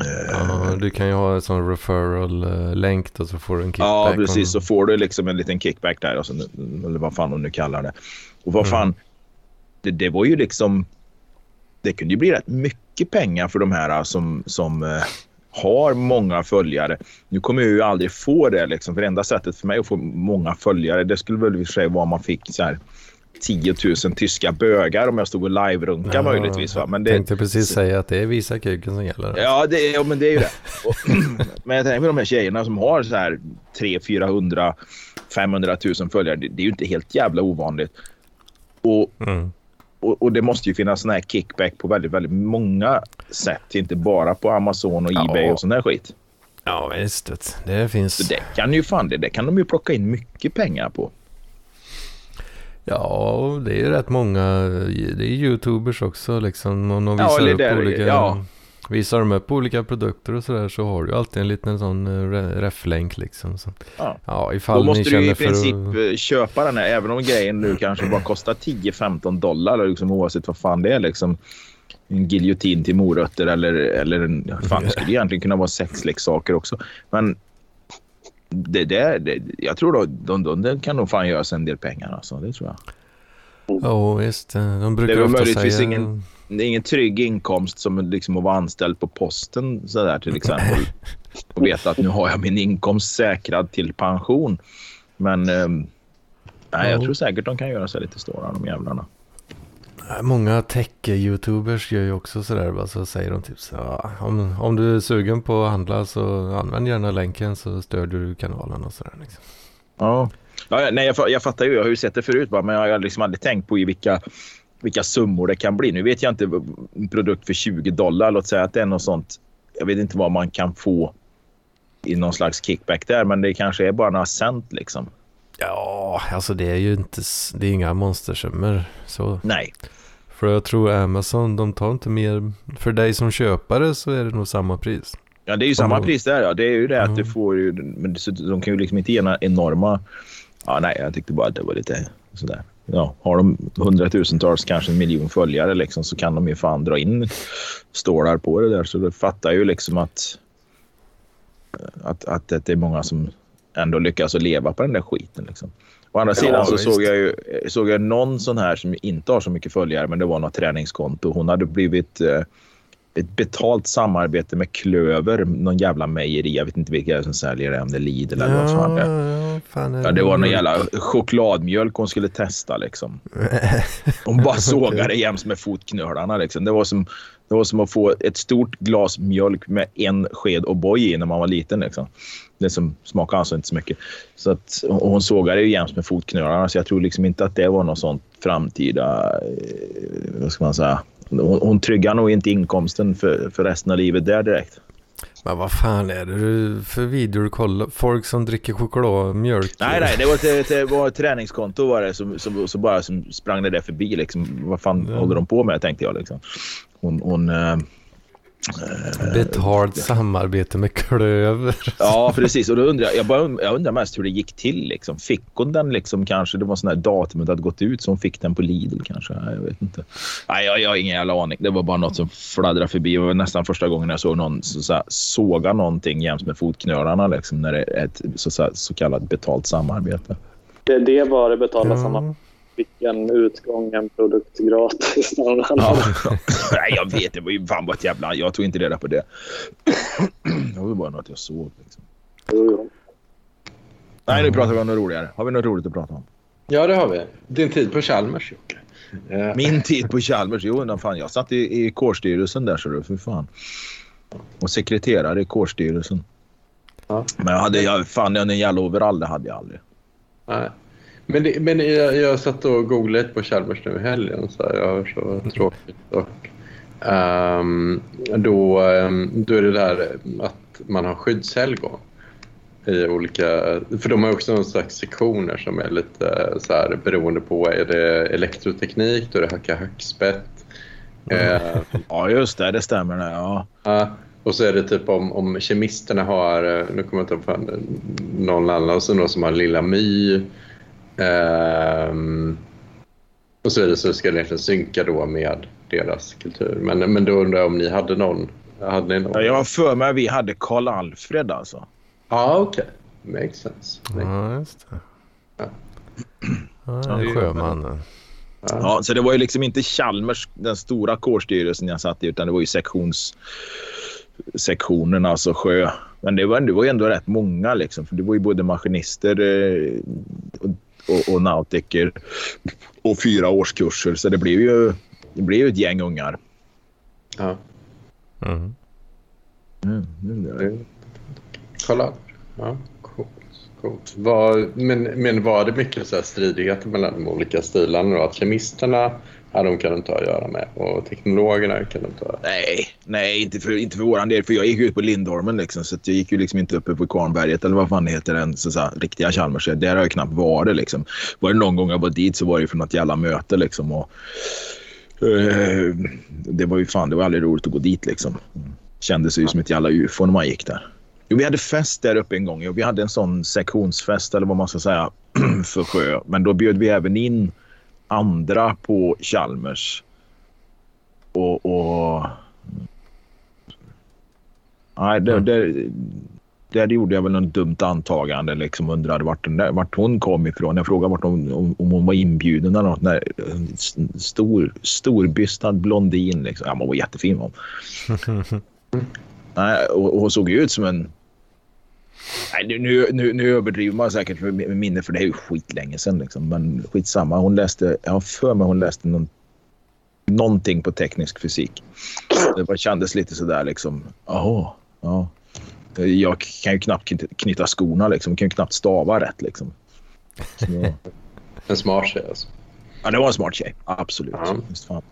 eh, Ja, du kan ju ha en sån referral-länk då så får du en kickback. Ja, precis. Så får du liksom en liten kickback där. Och så, eller vad fan de nu kallar det. Och vad Mm. Det, det var ju liksom. Det kunde ju bli rätt mycket pengar för de här som, som eh, har många följare. Nu kommer jag ju aldrig få det. Liksom, för enda sättet för mig att få många följare det skulle väl i och för sig vara om man fick så här 10 000 tyska bögar om jag stod och live-runka Ja, möjligtvis. Va? Men det, tänkte precis säga att det är visa kuken som gäller. Ja, det, ja, men det är ju det. Och, men jag tänker på de här tjejerna som har så här 300, 400, 500 000 följare. Det, det är ju inte helt jävla ovanligt. Och, Mm. Och, och det måste ju finnas sån här kickback på väldigt, väldigt många sätt. Inte bara på Amazon och Ebay Ja. och sån här skit. Ja, visst. det- Det finns... Så det kan ju fan det, det kan de ju plocka in mycket pengar på. Ja, det är ju rätt många. Det är youtubers också liksom. Om de Ja, visar eller upp olika... ja. Visar de upp olika produkter och sådär så har du alltid en liten sån eh, re- reflänk liksom. Så, Ja. ja, Då ifall ni måste du i princip att... eh, köpa den här, även om grejen nu kanske bara kostar 10-15 dollar, liksom, oavsett vad fan det är. Liksom, en giljotin till morötter eller, eller en, fan, det skulle egentligen kunna vara sexleksaker också. Men det, det, jag tror då, de, de, de kan nog fan göra sig en del pengar. Alltså, det tror jag. Ja, visst. eh, De brukar Det är väl ofta möjligtvis säga... ingen- Det är ingen trygg inkomst som liksom att vara anställd på posten sådär till exempel. Och veta att nu har jag min inkomst säkrad till pension. Men ehm, nej, jag Ja. tror säkert de kan göra sig lite stora de jävlarna. Eh, Många tech-youtubers gör ju också sådär. Så säger de typ så ja, om, om du är sugen på att handla så använd gärna länken så stödjer du kanalen och sådär. Liksom. Ja. Ja, nej, jag, jag fattar ju. Jag har ju sett det förut bara, men jag har liksom aldrig tänkt på i vilka, vilka summor det kan bli. Nu vet jag inte en produkt för 20 dollar. Låt säga att det är något sånt. Jag vet inte vad man kan få i någon slags kickback där, men det kanske är bara några cent liksom. Ja, alltså det är ju inte, det är inga monstersummor. Så. Nej, För jag tror Amazon, de tar inte mer. För dig som köpare så är det nog samma pris. Ja, det är ju samma Mm. pris där. Ja. Det är ju det att du får ju... Men de kan ju liksom inte ge några enorma... Ja, nej, jag tyckte bara att det var lite sådär. Ja, har de hundratusentals, kanske en miljon följare liksom, så kan de ju fan dra in stålar på det där. Så du fattar ju liksom att, att, att det är många som ändå lyckas att leva på den där skiten. Liksom. Å andra Ja, sidan så visst. såg jag ju såg jag någon sån här som inte har så mycket följare, men det var något träningskonto. Hon hade blivit eh, ett betalt samarbete med Klöver, någon jävla mejeri. Jag vet inte vilka som säljer det, om det är Lidl eller vad fan det är. ja, fan är Ja, det var någon jävla chokladmjölk hon skulle testa. Liksom. Hon bara sågade jäms med fotknölarna. Liksom. Det, var som, det var som att få ett stort glas mjölk med en sked O'boy i när man var liten. Liksom. Det som smakade alltså inte så mycket. Så att, och hon sågade ju jäms med fotknölarna. Så jag tror liksom inte att det var något sånt framtida... Eh, vad ska man säga? Hon, hon tryggar nog inte inkomsten för, för resten av livet där direkt. Men vad fan är det för videor du kollar? Folk som dricker chokladmjölk? Nej, nej, det var ett, det var ett träningskonto var det som, som, så bara som sprang det där förbi. Liksom. Vad fan Ja. håller de på med, tänkte jag. Liksom. Hon, hon, eh, Betalt samarbete med Klöver. ja, precis. Och då undrar jag, jag, bara, jag undrar mest hur det gick till. Liksom. Fick hon den liksom kanske? Det var sån här datumet hade gått ut så hon fick den på Lidl kanske. Nej, jag vet inte. Nej, jag, jag har ingen jävla aning. Det var bara något som fladdrade förbi. Det var nästan första gången jag såg någon så, så här, såga någonting jäms med fotknölarna liksom, när det är ett så, så, här, så kallat betalt samarbete. Det, det var det betala. Ja. Fick en utgång, en produkt gratis. Ja. Nej, jag vet. Det var ju fan bara ett jävla... Jag tog inte reda på det. Det var ju bara något jag såg. Liksom. Jo. Nej, nu pratar vi om något roligare. Har vi något roligt att prata om? Ja, det har vi. Din tid på Chalmers, Jocke. Eh, Min tid på Chalmers, jo, fan, jag satt i, i kårstyrelsen där så du, för fan. Och sekreterare i kårstyrelsen. Ja. Men jag hade, jag, fan en jävla overall, det hade jag aldrig. Nej. Men, det, men jag, jag satt och googlade på Chalmers nu i helgen. Så här, jag har så tråkigt. Och, ehm, då, ehm, då är det där att man har skyddshelgon. I olika, för de har också någon slags sektioner som är lite så här, beroende på. Är det elektroteknik, då är det hacka hackspett. Eh, Ja, just det. Det stämmer. Det, ja. Ja, och så är det typ om, om kemisterna har, eh, nu kommer jag inte ihåg någon annan, någon som har Lilla My. Ehm, och så vidare, så ska det egentligen synka då med deras kultur. Men, men då undrar jag om ni hade någon? Hade ni någon? Ja, Jag har för mig att vi hade Karl Alfred alltså. Ja, okej. Makes sense. Ja, just det. Ja. Ja, sjömannen. Ja. Ja, så det var ju liksom inte Chalmers, den stora kårstyrelsen jag satt i, utan det var ju sektions, sektionen, alltså sjö. Men det var, det var ju ändå rätt många liksom, för det var ju både maskinister eh, och, och, och nautiker och fyra årskurser, så det blev ju, det blev ju ett gäng ungar. Ja. Mm. Mm, det- det- Kolla. Ja, coolt. coolt. Var, men, men var det mycket så här stridigheter mellan de olika stilarna? Då? Att kemisterna, ja, de kan du inte ha att göra med. Och teknologerna kan du inte ha. Nej, nej inte, för, inte för våran del. För jag gick ut på Lindholmen liksom, så att jag gick ju liksom inte uppe på Kvarnberget eller vad fan det heter, den så, så riktiga Chalmers. Där har jag knappt varit liksom. Var det någon gång jag var dit så var det för något jävla möte liksom. Och, eh, det var ju fan, det var aldrig roligt att gå dit liksom. Kändes ju som ett jävla ufo när man gick där. Jo, vi hade fest där uppe en gång. Jo, vi hade en sån sektionsfest eller vad man ska säga för sjö. Men då bjöd vi även in andra på Chalmers. Och... och... Nej, det, det, där gjorde jag väl något dumt antagande. Liksom undrade vart, där, vart hon kom ifrån. Jag frågade vart hon, om, om hon var inbjuden eller något. Nej, stor, storbystad blondin. Liksom. Ja, hon var jättefin. Hon. Nej, och, och såg ut som en... Nej, nu, nu, nu överdriver man säkert för minne för det är ju skitlänge sedan. Liksom. Men skitsamma. Hon läste, jag har för mig hon läste någon, någonting på teknisk fysik. Det var, kändes lite sådär liksom. Jaha, ja. Jag kan ju knappt knyt- knyta skorna liksom. Jag kan ju knappt stava rätt liksom. Så, En smart tjej alltså. ja, det var en smart tjej. Absolut. Ja.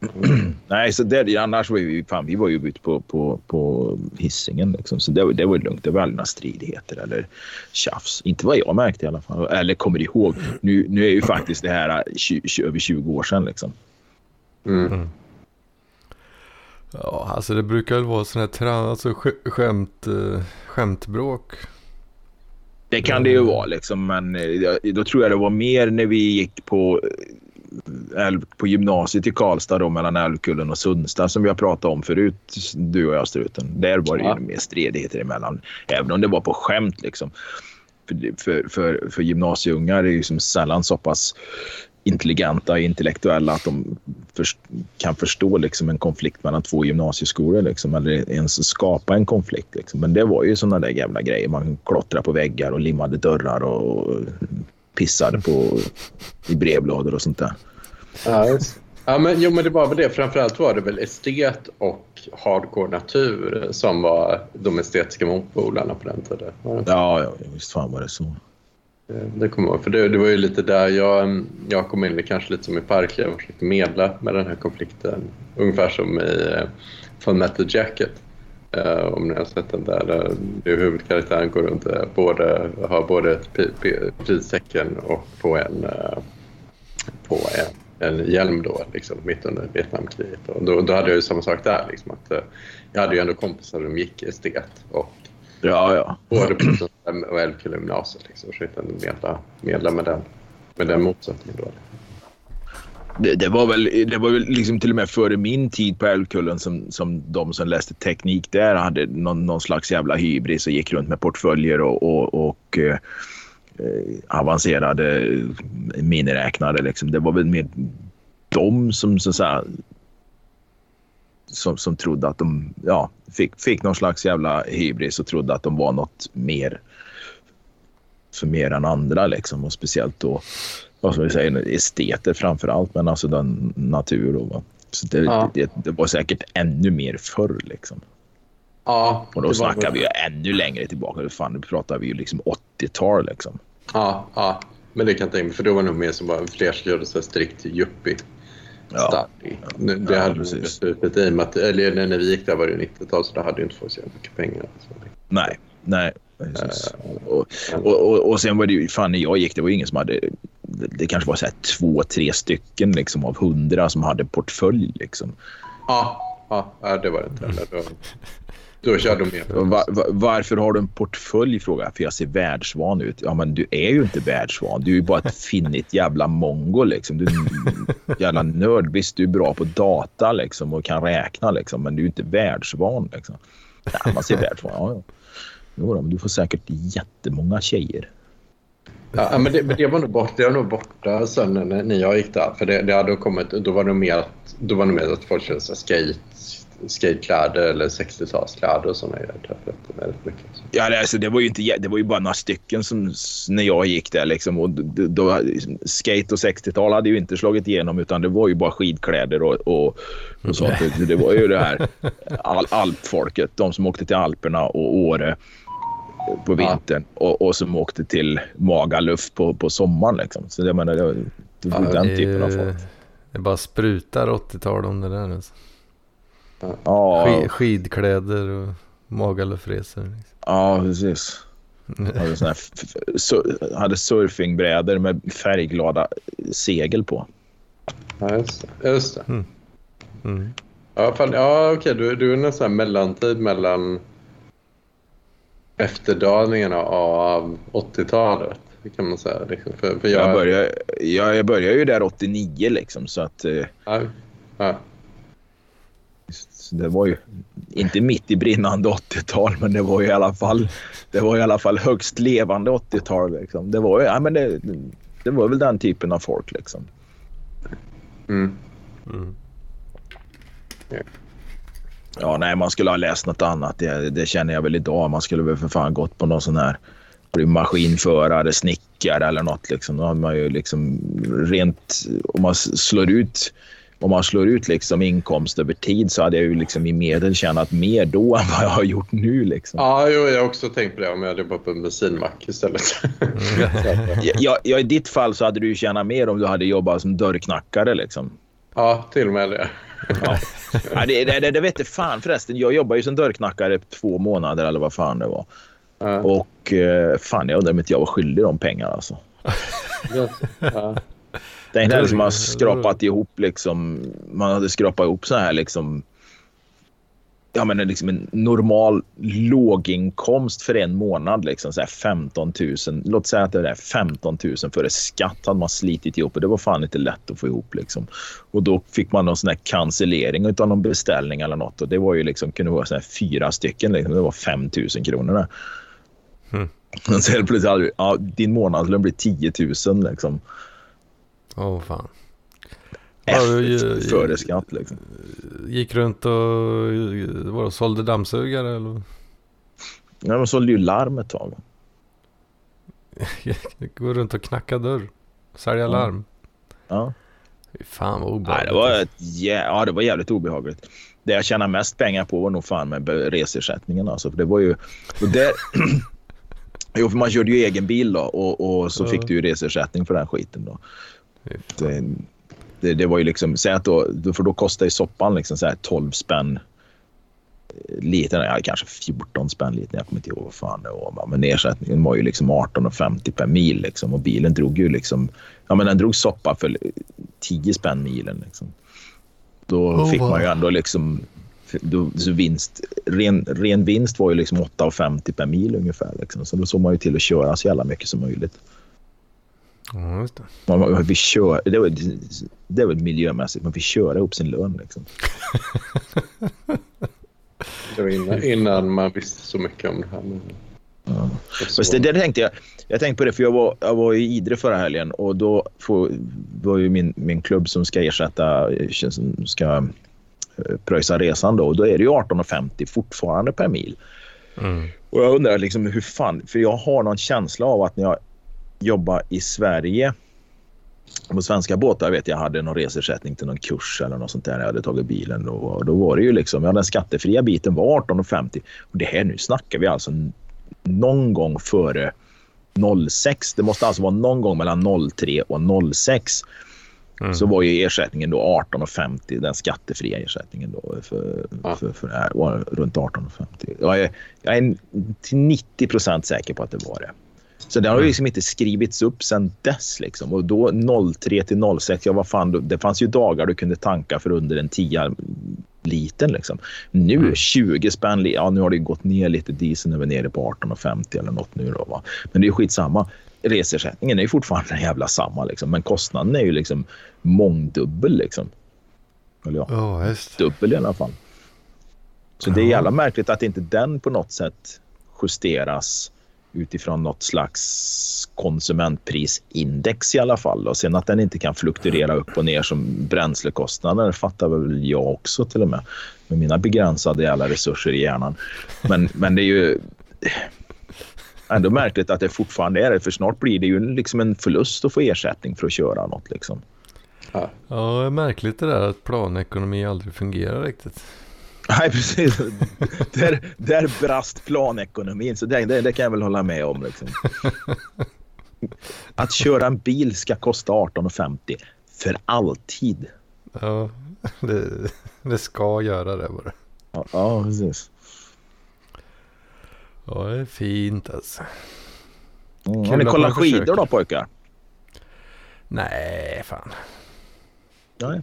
Nej, så det, annars var vi, fan, vi var ju ute på, på, på hissingen liksom. Så det, var- det var ju lugnt. Det var aldrig några stridigheter eller tjafs. Inte vad jag märkte i alla fall. Eller kommer ihåg. Nu, nu är ju faktiskt det här 20, 20, över 20 år sedan liksom. Mm. Ja, alltså det brukar väl vara sådana här alltså, sk- skämt, eh, skämtbråk. Det kan det ju vara liksom, men eh, då tror jag det var mer när vi gick på, eh, älv, på gymnasiet i Karlstad då, mellan Älvkullen och Sundstad som vi har pratat om förut, du och jag Struten. Där var det Ja. ju mer stridigheter emellan, även om det var på skämt liksom. För, för, för, för gymnasieungar är ju som sällan så pass intelligenta och intellektuella att de först, kan förstå liksom en konflikt mellan två gymnasieskolor liksom, eller ens skapa en konflikt. Liksom. Men det var ju sådana där jävla grejer. Man klottrade på väggar och limmade dörrar och pissade på i brevlådor och sånt där. Ja, men, jo, men det var väl det. Framförallt var det väl estet och hardcore natur som var de estetiska motpolarna på den tiden. Ja, Ja, visst fan var det så. det- Det kommer jag ihåg. För det, det var ju lite där jag, jag kom in, kanske lite som i Parkliv och försökte medla med den här konflikten. Ungefär som i eh, Full Metal Jacket. Eh, om ni har sett den där. där huvudkaraktären går runt eh, både, har både ett pristecken och på en, eh, på en, en hjälm då, liksom, mitt under Vietnamkriget. Och då, då hade jag ju samma sak där. Liksom, att, jag hade ju ändå kompisar som gick estet och Ja, ja. både på och Älvkulla gymnasiet. Liksom, försökte ändå medla, medla med den, med den motsättningen. Då. Det, det var väl, det var väl liksom till och med före min tid på Älvkullen som, som de som läste teknik där hade någon, någon slags jävla hybris och gick runt med portföljer och, och, och eh, eh avancerade eh, miniräknare. Liksom. Det var väl mer de som så att säga, som, som trodde att de ja, fick, fick någon slags jävla hybris och trodde att de var något mer för mer än andra. Liksom. Och speciellt då vad ska vi säga, esteter framför allt, men alltså den natur. Då? Så det, Ja. det, det var säkert ännu mer förr. Liksom. Ja, Och då var- snackar vi ju ännu längre tillbaka. Fan, nu pratar vi ju liksom 80-tal. Liksom. Ja, ja, men det kan jag tänka mig. För då var det nog mer som bara fler som gjorde så strikt yuppie. Ja. Det Ja, hade precis. precis. beslutat i och med att, eller när vi gick där var det ju 90-tal så då hade ju inte folk så mycket pengar. Nej, nej. Eh, Och, och, och, och sen var det ju, fan när jag gick, det var ju ingen som hade, det, det kanske var så två, tre stycken liksom av hundra som hade portfölj liksom. Ja, ja, det var det inte heller. Då, då körde de mer. Och Va, va, varför har du en portfölj? Frågar jag. För jag ser världsvan ut. Ja, men du är ju inte världsvan. Du är ju bara ett finnigt jävla mongo. Liksom. Du är jävla nörd. Visst, du är bra på data liksom, och kan räkna, liksom, men du är inte världsvan. Liksom. Nej, man ser världsvan. Ja, ja. Jo, då, men du får säkert jättemånga tjejer. Ja, men, det, men det var nog borta, det var nog borta sen när, när jag gick där. För det, det hade kommit, då var det nog mer att, då var det mer att folk körde skate, skatekläder eller 60-talskläder och sådana grejer. Rätt mycket. Ja, det, alltså, det, var ju inte, det var ju bara några stycken som, när jag gick där. Liksom, och då, då, skate och 60-tal hade ju inte slagit igenom utan det var ju bara skidkläder och, och, och sånt. Det, det var ju det här all, alpfolket. De som åkte till Alperna och Åre på vintern och, och som åkte till Magaluf på, på sommaren. Liksom. Så jag menar, det var, det var Ja, den det, typen av är- folk. det bara sprutar 80-tal om det där. Alltså. Ja, Skid, skidkläder och magalufresor. Liksom. ja precis. Hade, här, sur- hade surfingbrädor med färgglada segel på. Ja, just det. Just det. Mm. Ja, fan, ja okej. Du, du är nästan här mellantid mellan efterdaningarna av 80-talet. Det kan man säga. Liksom. För, för jag, Jag, började, jag, jag började ju där 89 liksom så att eh, Ja, ja. så det var ju inte mitt i brinnande 80-tal men det var ju i alla fall det var i alla fall högst levande 80-tal liksom. Det var ju, ja men det, det var väl den typen av folk liksom. Mm. Mm. Ja, nej, man skulle ha läst något annat. Det, det känner jag väl idag. Man skulle väl för fan gått på någon sån här maskinförare, snickare eller något. Liksom. Då har man ju liksom rent... Om man slår ut, om man slår ut liksom inkomst över tid så hade jag ju liksom i medel tjänat mer då än vad jag har gjort nu. Liksom. ja jo, jag har också tänkt på det om jag hade jobbat på en bensinmack istället. Att, Ja, ja, I ditt fall så hade du tjänat mer om du hade jobbat som dörrknackare. Liksom. ja, till och med det. Ja. Ja, det, det, det, vet fan förresten. Jag jobbade ju som dörrknackare två månader eller vad fan det var. Ja. Och eh, fan, jag undrar om inte jag var skyldig de pengarna alltså. Ja. Tänk dig liksom man skrapat ihop liksom. Man hade skrapat ihop så här liksom. Ja men liksom en normal låginkomst för en månad liksom så här 15 000. Låt säga att det är 15 000 före skatt hade man slitit ihop och det var fan inte lätt att få ihop liksom. Och då fick man någon sån här cancellering av någon beställning eller något och det var ju liksom kunde vara så här fyra stycken liksom. Det var 5 000 kronor där. Mm. Och så helt plötsligt ja, din månadslön blir 10 000 liksom. Åh fan. Efter, före skatt liksom. Gick runt och var det, sålde dammsugare eller? Ja, de sålde ju larm ett tag. Gå runt och knacka dörr. Sälja larm. Ja. Fy fan vad Nej, obehagligt. det, var ett, jä- ja, det var jävligt obehagligt. Det jag tjänade mest pengar på var nog fan med reseersättningen. Alltså, för det var ju... Där, jo, för man körde ju egen bil då och, och så Ja. fick du ju reseersättning för den skiten. Då. Det, det, det var ju liksom... Säg att då, för då kostade ju soppan liksom så här 12 spänn liten. Ja, kanske 14 spänn liten. Jag kommer inte ihåg vad fan det var. Men ersättningen var ju liksom 18,50 per mil. Liksom, och bilen drog ju liksom... Ja, men den drog soppa för 10 spänn milen. Liksom. Då Oh, fick man ju ändå liksom... Då, så vinst, ren, ren vinst var ju liksom 8,50 per mil ungefär. Liksom. Så då såg man ju till att köra så jävla mycket som möjligt. Ja, just det. Man, man fick köra, det, var, det var miljömässigt. Man fick köra upp sin lön. Liksom. Det var innan, innan man visste så mycket om det här. Men, Ja. Fast det, det tänkte jag. Jag tänkte på det för jag var, jag var i Idre förra helgen och då får, var ju min, min klubb som ska ersätta, som ska eh, pröjsa resan då. Och då är det ju 18,50 fortfarande per mil. Mm. Och jag undrar liksom hur fan, för jag har någon känsla av att när jag jobbar i Sverige På svenska båtar vet jag hade någon resersättning till någon kurs eller något sånt där. Jag hade tagit bilen då. Och då var det ju liksom, ja den skattefria biten var 18,50. Och det här nu snackar vi alltså någon gång före 06. Det måste alltså vara någon gång mellan 03 och 06. Mm. Så var ju ersättningen då 18,50 den skattefria ersättningen då för, ja. för, för det här var runt 18,50. Jag är, jag är till 90 procent säker på att det var det. Så det har mm. liksom inte skrivits upp sen dess. Liksom. Och då 03 till 06, ja vad fan, det fanns ju dagar du kunde tanka för under en 10 liten. Liksom. Nu mm. 20 spänn, ja nu har det gått ner lite, dieseln är väl nere på 18,50 eller något nu då. Va? Men det är skitsamma. Resersättningen är ju fortfarande jävla samma liksom. men kostnaden är ju liksom mångdubbel liksom. Eller ja, oh, dubbel i alla fall. Så det är jävla märkligt att inte den på något sätt justeras utifrån något slags konsumentprisindex i alla fall. Och sen att den inte kan fluktuera upp och ner som bränslekostnader fattar väl jag också till och med. Med mina begränsade jävla resurser i hjärnan. Men, men det är ju ändå märkligt att det fortfarande är det. För snart blir det ju liksom en förlust att få ersättning för att köra något. Liksom. Ja, ja det är märkligt det där att planekonomi aldrig fungerar riktigt. Nej, precis. där, där brast planekonomin, så det, det, det, kan jag väl hålla med om. Liksom. Att köra en bil ska kosta 18,50 för alltid. Ja, det, det ska göra det bara. Ja, ja, precis. Ja, det är fint alltså. Mm. Har ni kollat skidor då pojkar? Nej, fan. Nej.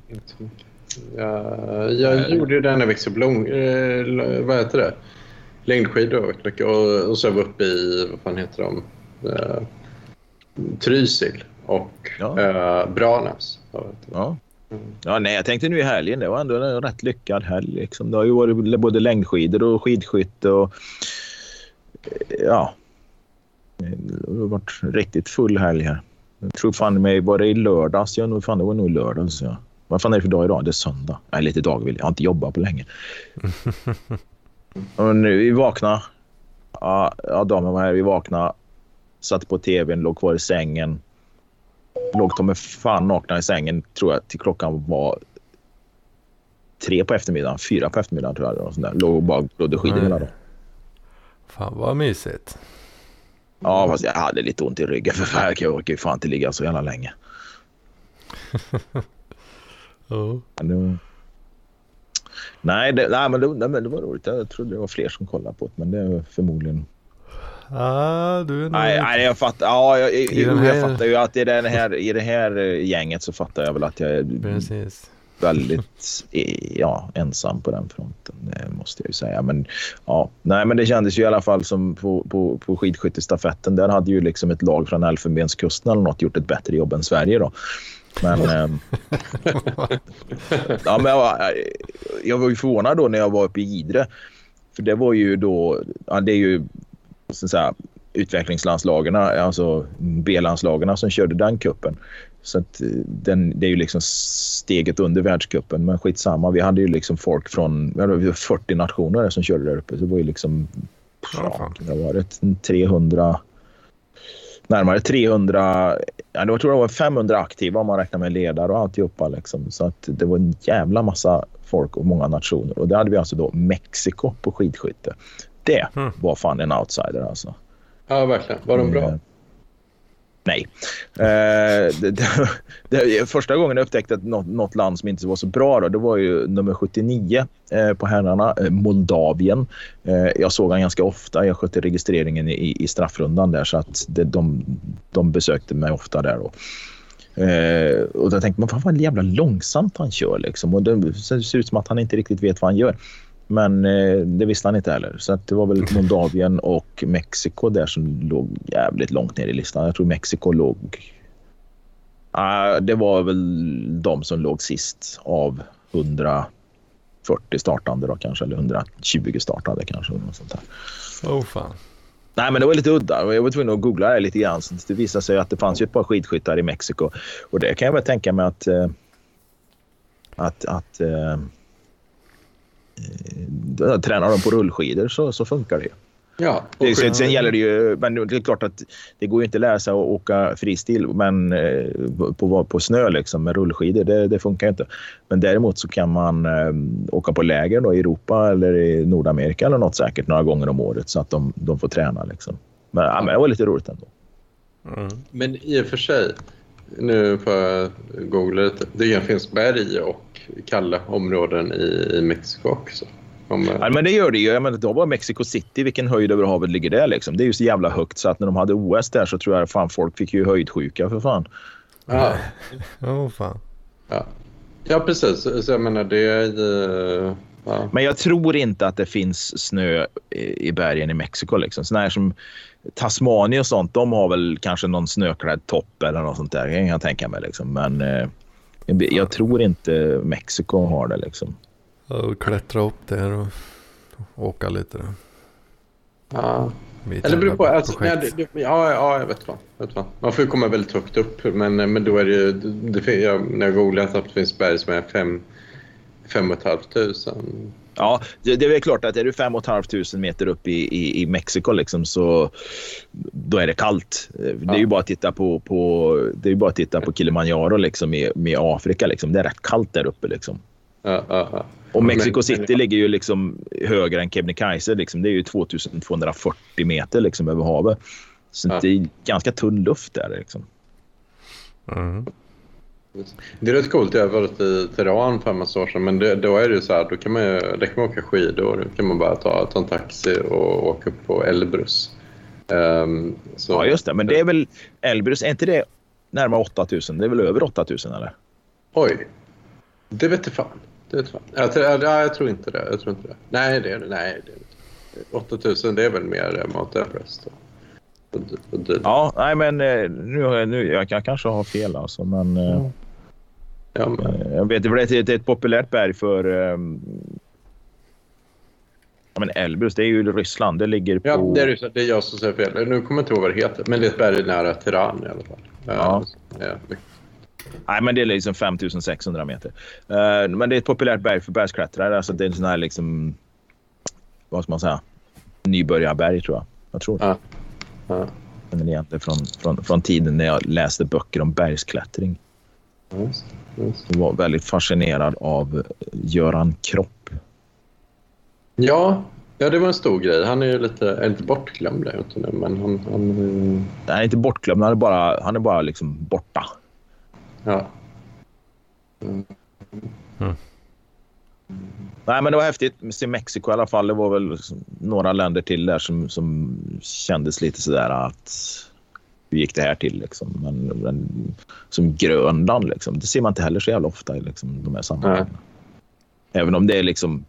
Jag, jag gjorde ju det när jag växte upp. Lång, eh, vad heter det? Längdskidor mycket. Och, och så var vi uppe i, vad fan heter de? Eh, Trysil och ja. eh, Branäs. Ja. Ja, nej, jag tänkte nu i helgen. Det var ändå en rätt lyckad helg. Liksom. Det har ju varit både längdskidor och skidskytte. Och, ja, det har varit riktigt full helg här. Jag tror fan mig, var det i lördags? Ja, fan, det var nog lördags. Ja. Vad fan är det för dag idag? Det är söndag. Nej, lite dagvill. Jag har inte jobbat på länge. och nu, vi vaknade. Ja, ja damen var här. Vi vaknade. Satte på tvn, låg kvar i sängen. Låg de med fan nakna i sängen tror jag till klockan var tre på eftermiddagen, fyra på eftermiddagen tror jag. Och sånt där. Låg och bara glodde skidor hela dagen. Fan vad mysigt. Ja, fast jag hade lite ont i ryggen för jag orkar ju fan inte ligga så jävla länge. Oh. Men, nej, det, nej, men det, nej, men det var roligt. Jag trodde det var fler som kollade på det, men det är förmodligen... Ah, du är nej, nej, jag fattar. Ja, jag, I jag, här... fattar ju att i, den här, i det här gänget så fattar jag väl att jag är Precis. väldigt ja, ensam på den fronten. Måste jag ju säga. Men, ja, nej, men det kändes ju i alla fall som på, på, på skidskyttestafetten. Där hade ju liksom ett lag från Elfenbenskusten eller något gjort ett bättre jobb än Sverige. Då. Men, ehm, ja, men jag, jag var ju förvånad då när jag var uppe i Idre. För det var ju då, ja, det är ju så säga, utvecklingslandslagen, alltså B-landslagen som körde den kuppen. Så att den, det är ju liksom steget under världskuppen. Men skitsamma, vi hade ju liksom folk från vi hade 40 nationer som körde där uppe. Så det var ju liksom, ja, det var det, 300 närmare 300, ja, det var, tror jag var 500 aktiva om man räknar med ledare och alltihopa. Liksom. Så att det var en jävla massa folk och många nationer. Och där hade vi alltså då Mexiko på skidskytte. Det mm. var fan en outsider alltså. Ja, verkligen. Var de bra? Nej. Eh, det, det, det, första gången jag upptäckte att något, något, land som inte var så bra då, det var ju nummer 79 eh, på herrarna, eh, Moldavien. Eh, jag såg han ganska ofta. Jag skötte registreringen i, i straffrundan där så att de, de besökte mig ofta där. Då. Eh, och då tänkte man, fan vad jävla långsamt han kör liksom. Och det ser ut som att han inte riktigt vet vad han gör. Men eh, det visste han inte heller. Så det var väl Moldavien och Mexiko där som låg jävligt långt ner i listan. Jag tror Mexiko låg... Uh, det var väl de som låg sist av 140 startande då kanske. Eller 120 startande kanske. Något sånt där. Oh fan. Nej, men det var lite udda. Jag var tvungen att googla det lite grann. Så det visade sig att det fanns ju ett par skidskyttar i Mexiko. Och det kan jag väl tänka mig att... Eh, att, att eh, tränar de på rullskidor så, så funkar det. Ja, Det, sen, sen gäller det ju, men det är klart att det går ju inte att lära sig att åka fristil men, eh, på, på snö liksom, med rullskidor. Det, det funkar inte. Men däremot så kan man eh, åka på läger då, i Europa eller i Nordamerika eller något säkert några gånger om året så att de, de får träna. Liksom. Men, ja, men det var lite roligt ändå. Mm. Men i och för sig, nu får jag googla lite. Det finns berg och kalla områden i, i Mexiko också. Om, Ja, men det gör det ju. Jag menar, då var Mexico City, vilken höjd över havet ligger det? Liksom? Det är ju så jävla högt så att när de hade OS där så tror jag fan folk fick ju höjdsjuka för fan. ja, Åh fan. ja. ja, precis. Så jag menar, det är ju... Ja. Men jag tror inte att det finns snö i bergen i Mexiko. Liksom. Såna här som Tasmanien och sånt, de har väl kanske någon snöklädd topp eller något sånt där. kan jag tänka mig. Liksom. Men eh, jag- tror inte Mexiko har det. Liksom. Klättra upp där och åka lite. Då. Ja. Eller det beror på. Alltså, nej, det, det, ja, ja, jag vet vad. Vet vad. Man får ju komma väldigt högt upp. Men, men då är det ju... Det, fin- jag, när jag googlat att det finns berg som är fem, fem och ett halvt tusen. Ja, det, det är väl klart att är du 5 500 meter upp i, i, i Mexiko liksom, så då är det kallt. Det är Ja. ju bara att titta på, på, det är ju bara att titta på Kilimanjaro liksom, med, med Afrika. Liksom. Det är rätt kallt där uppe. Liksom. Ja, ja, ja. Och Mexico Men- City men- ligger ju liksom högre än Kebnekaise. Liksom. Det är ju 2240 meter liksom, över havet. Så Ja. det är ganska tunn luft där. Liksom. Mm. Det är rätt coolt. Jag har varit i Teheran för en massa år sedan. Men det, då är det ju så här. Då kan man, ju- där kan man åka skidor. Då kan man bara ta, ta en taxi och åka upp på Elbrus. Ehm, så, Ja, just det. Men det är väl Elbrus, är inte det närmare 8000? Det är väl över 8000 eller? Oj. Det vet jag fan. Det vet fan. Jag, tror- ja, jag tror inte det. Jag tror inte det. Nej, det är det. Nej, det är det inte. 8000 det är väl mer Mount Everest. Och, och, och, och, Ja, nej men eh, nu, har jag- nu, jag, jag kanske har fel alltså. Men, eh, ja, men, Eh, Jag vet det är ett, det är ett populärt berg för... ehm, ja, men Elbrus, det är ju Ryssland. Det ligger på... ja, det är, det. det är jag som säger fel. Nu kommer jag inte ihåg vad det heter. Men det är ett berg nära Teheran i alla fall. Ja. Ja, mycket. Nej, men det är liksom 5600 meter. Eh, men det är ett populärt berg för bergsklättrare. Alltså det är en sån här liksom... Vad ska man säga? Nybörjarberg tror jag. Jag tror Ja. Ja. Men egentligen från, från, från tiden när jag läste böcker om bergsklättring. Ja, Jag var väldigt fascinerad av Göran Kropp. Ja, ja, det var en stor grej. Han är ju lite, är lite bortglömd, är inte nu, men han... han eh, Han är inte bortglömd, han är bara, han är bara liksom borta. ja. Nej, men det var häftigt. Se Mexiko i alla fall. Det var väl några länder till där som, som kändes lite sådär att hur gick det här till liksom? Men, men, som Grönland liksom. Det ser man inte heller så jävla ofta i liksom, de här sammanhangen. Även om det är liksom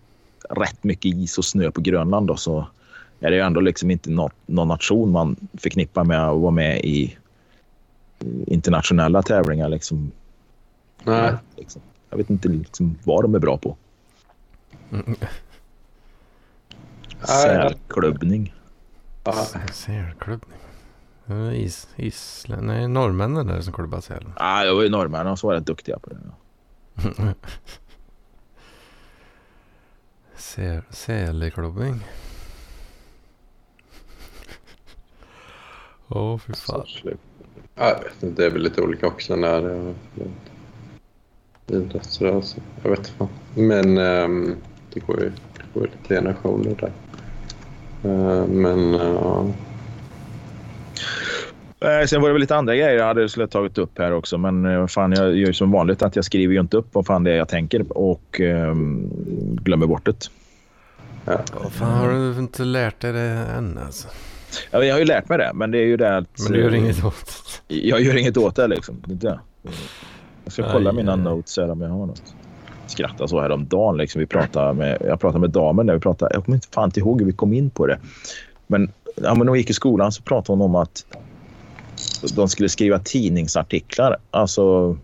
rätt mycket is och snö på Grönland då, så är det ju ändå liksom inte något, någon nation man förknippar med att vara med i internationella tävlingar. Liksom. Nej. Liksom. Jag vet inte liksom, vad de är bra på. Mm. Sälklubbning. Ja. Sälklubbning. Ja, Is, Island. Nej, norrmännen där som klubbar säl. Ah, det var ju norrmännen som var rätt duktiga på det. Säl, sälklubbning. Åh, oh, fy fan. Ja, Jag vet inte, det är väl lite olika också när det är idrottsrörelse. Jag vet inte. fan. Men ehm, det går ju det går lite generationer där. Eh, men ja. Eh, Sen var det väl lite andra grejer jag hade skulle ha tagit upp här också. Men eh, fan, jag gör ju som vanligt att jag skriver ju inte upp vad fan det är jag tänker och ehm, glömmer bort det. ja. Vad fan har du inte lärt dig det än alltså? Ja, Jag har ju lärt mig det, men det är ju det att... Men du gör eh, inget åt Jag gör inget åt det liksom. Det det. Jag ska kolla Aj, mina aj. notes här om jag har något. Skratta så här om dagen. Liksom. Vi pratade med, jag pratade med damen där. Vi pratade, jag kommer inte fan inte ihåg hur vi kom in på det. Men, ja, men när hon gick i skolan så pratade hon om att de skulle skriva tidningsartiklar. Alltså,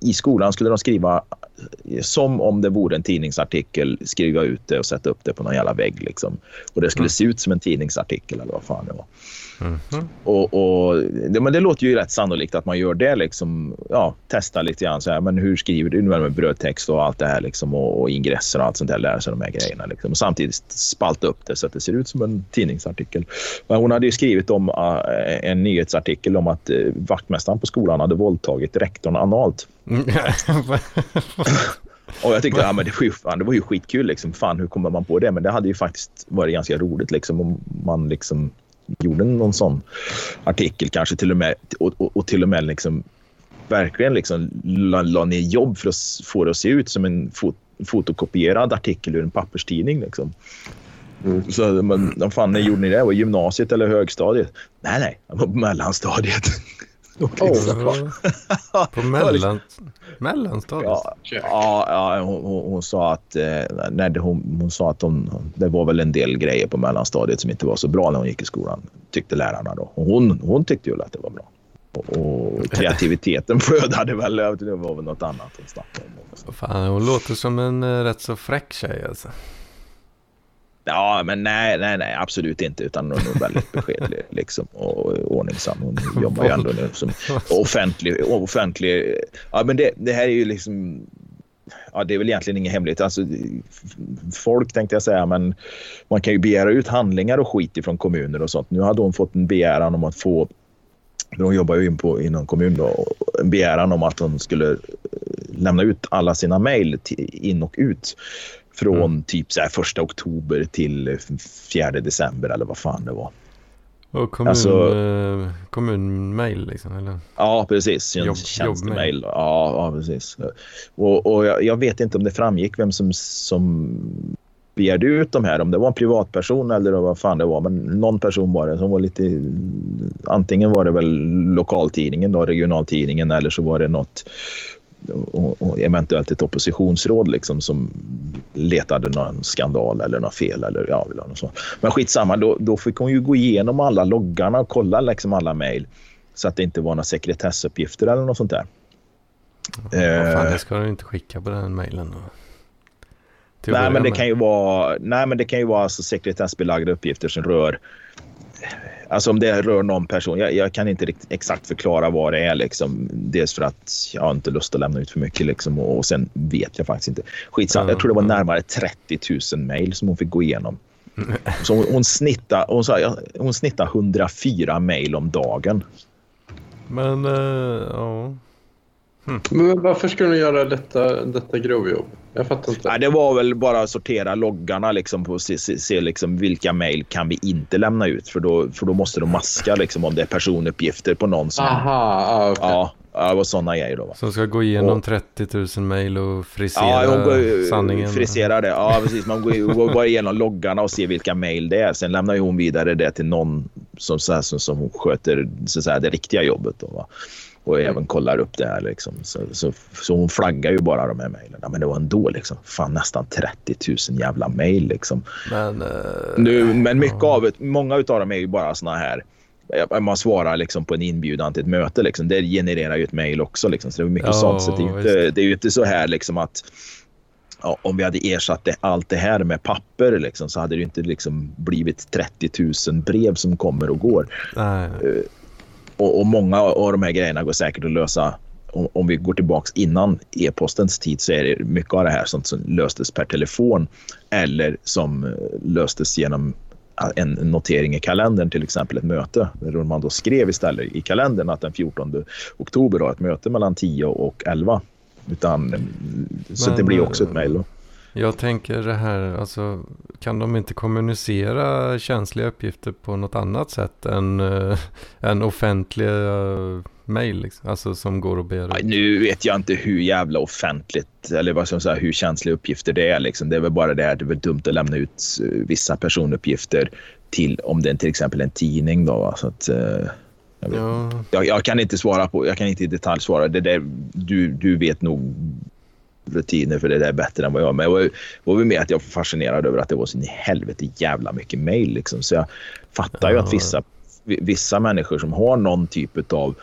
I skolan skulle de skriva som om det vore en tidningsartikel skriva ut det och sätta upp det på någon jävla vägg. Liksom. Och det skulle Mm. se ut som en tidningsartikel eller vad fan det var. Mhm. Och, och, det, men det låter ju rätt sannolikt att man gör det. Liksom, ja, testa lite grann. Så här, men hur skriver du med brödtext och allt det här liksom, och, och ingresser och allt sånt där. Lära sig de här grejerna. Liksom. Och samtidigt spalta upp det så att det ser ut som en tidningsartikel. Men hon hade ju skrivit om äh, en nyhetsartikel om att äh, vaktmästaren på skolan hade våldtagit rektorn analt. Och jag tyckte ja, men det, fan, det var ju skitkul. Liksom. Fan, hur kommer man på det? Men det hade ju faktiskt varit ganska roligt liksom, om man liksom gjorde någon sån artikel kanske till och med och, och, och till och med liksom verkligen liksom la, la ner jobb för att få det att se ut som en fot, fotokopierad artikel ur en papperstidning. Liksom. Mm. Så, men vad fan, när gjorde ni det? Var det gymnasiet eller högstadiet? Nej, nej, det var på mellanstadiet. Åh, På mellan, mellanstadiet? Ja, ja, ja hon, hon, hon sa att, eh, nej, det- hon, hon sa att hon, det var väl en del grejer på mellanstadiet som inte var så bra när hon gick i skolan, tyckte lärarna. Då. Och hon, hon tyckte ju att det var bra. Och, och kreativiteten flödade väl, det var väl något annat hon snackade om. Fan, hon låter som en eh, rätt så fräck tjej alltså. Ja, men nej, nej, nej, absolut inte. Utan hon är väldigt beskedlig liksom, och ordningsam. Hon jobbar ju ändå nu som offentlig. offentlig ja, men det, det här är ju liksom... Ja, det är väl egentligen inget hemligt. Alltså, folk tänkte jag säga, men man kan ju begära ut handlingar och skit ifrån kommuner och sånt. Nu hade hon fått en begäran om att få hon jobbar ju in på, i någon kommun då, och en begäran om att hon skulle eh, lämna ut alla sina mejl in och ut från typ så här första oktober till fjärde december eller vad fan det var. Och kommun, Alltså- eh, kommunmail liksom, eller? Ja, precis. Jobb- tjänstemail. Ja, ja, precis. Och, och jag, jag vet inte om det framgick vem som, som begärde ut de här. Om det var en privatperson eller vad fan det var. Men någon person var det som var lite... Antingen var det väl lokaltidningen, då, regionaltidningen eller så var det något och, eventuellt ett oppositionsråd liksom, som letade någon skandal eller något fel. Eller, ja, något sånt. Men skitsamma, då, då fick hon ju gå igenom alla loggarna och kolla liksom, alla mejl så att det inte var några sekretessuppgifter eller något sånt där. Vad fan, Eh. det ska du inte skicka på den mailen då. Till Nej, men det med. kan ju vara, nej, men det kan ju vara alltså sekretessbelagda uppgifter som rör Alltså om det rör någon person. Jag, jag kan inte riktigt exakt förklara vad det är. Liksom. Dels för att jag har inte lust att lämna ut för mycket. Liksom. Och sen vet jag faktiskt inte. Skitsamma. Jag tror det var närmare 30 000 mejl som hon fick gå igenom. Så hon, hon, snittar, hon, sa, hon snittar 104 mejl om dagen. Men, eh, ja. Men varför ska de göra detta, detta grovjobb? Jag fattar inte. Nej, det var väl bara att sortera loggarna liksom, på se, se, se liksom, vilka mejl kan vi inte lämna ut. För då, för då måste de maska liksom, om det är personuppgifter på någon som... Aha, ah, okej. Ja, ja, det var sådana grejer då. Va? Som ska gå igenom Och- 30 000 mail och frisera Ja, hon går, sanningen. friserar det. Ja, precis. Man går, går bara igenom loggarna och ser vilka mejl det är. Sen lämnar ju hon vidare det till någon som, så här, som, som sköter så säga, det riktiga jobbet. Då, va? Och även kollar upp det här. Liksom. Så, så, så hon flaggar ju bara de här mejlen. Men det var ändå liksom, fan, nästan 30 000 jävla mejl. Liksom. Men, eh, Nu, men mycket ja. av det, många av dem är ju bara såna här eh, man svarar liksom på en inbjudan till ett möte. Liksom. Det genererar ju ett mejl också. Liksom. Så det är mycket Ja, sånt. Så det, är ju inte, det är inte så här liksom att ja, om vi hade ersatt det, allt det här med papper liksom, så hade det inte liksom blivit 30 000 brev som kommer och går. Nej, Och, och många av de här grejerna går säkert att lösa. Om, om vi går tillbaks innan e-postens tid så är det mycket av det här sånt som löstes per telefon eller som eh, löstes genom en notering i kalendern, till exempel ett möte. Där man då skrev istället i kalendern att den 14 oktober har ett möte mellan 10 och 11. Utan, så Men, det blir också ett mejl. Jag tänker det här, alltså kan de inte kommunicera känsliga uppgifter på något annat sätt än, uh, än offentliga mejl, liksom? alltså som går att ut? nu vet jag inte hur jävla offentligt eller vad man säga, hur känsliga uppgifter det är. Liksom. Det är väl bara det att det är dumt att lämna ut eh, vissa personuppgifter till om det är till exempel en tidning. Då, va. så att, eh, jag. Ja, Jag, jag kan inte svara på, jag kan inte i detalj svara. Det där, du, du vet nog rutiner för det där bättre än vad jag. Men jag var, var väl med att jag var fascinerad över att det var så in i helvete jävla mycket mejl. Liksom. Så jag fattar ju Ja. att vissa, vissa människor som har någon typ av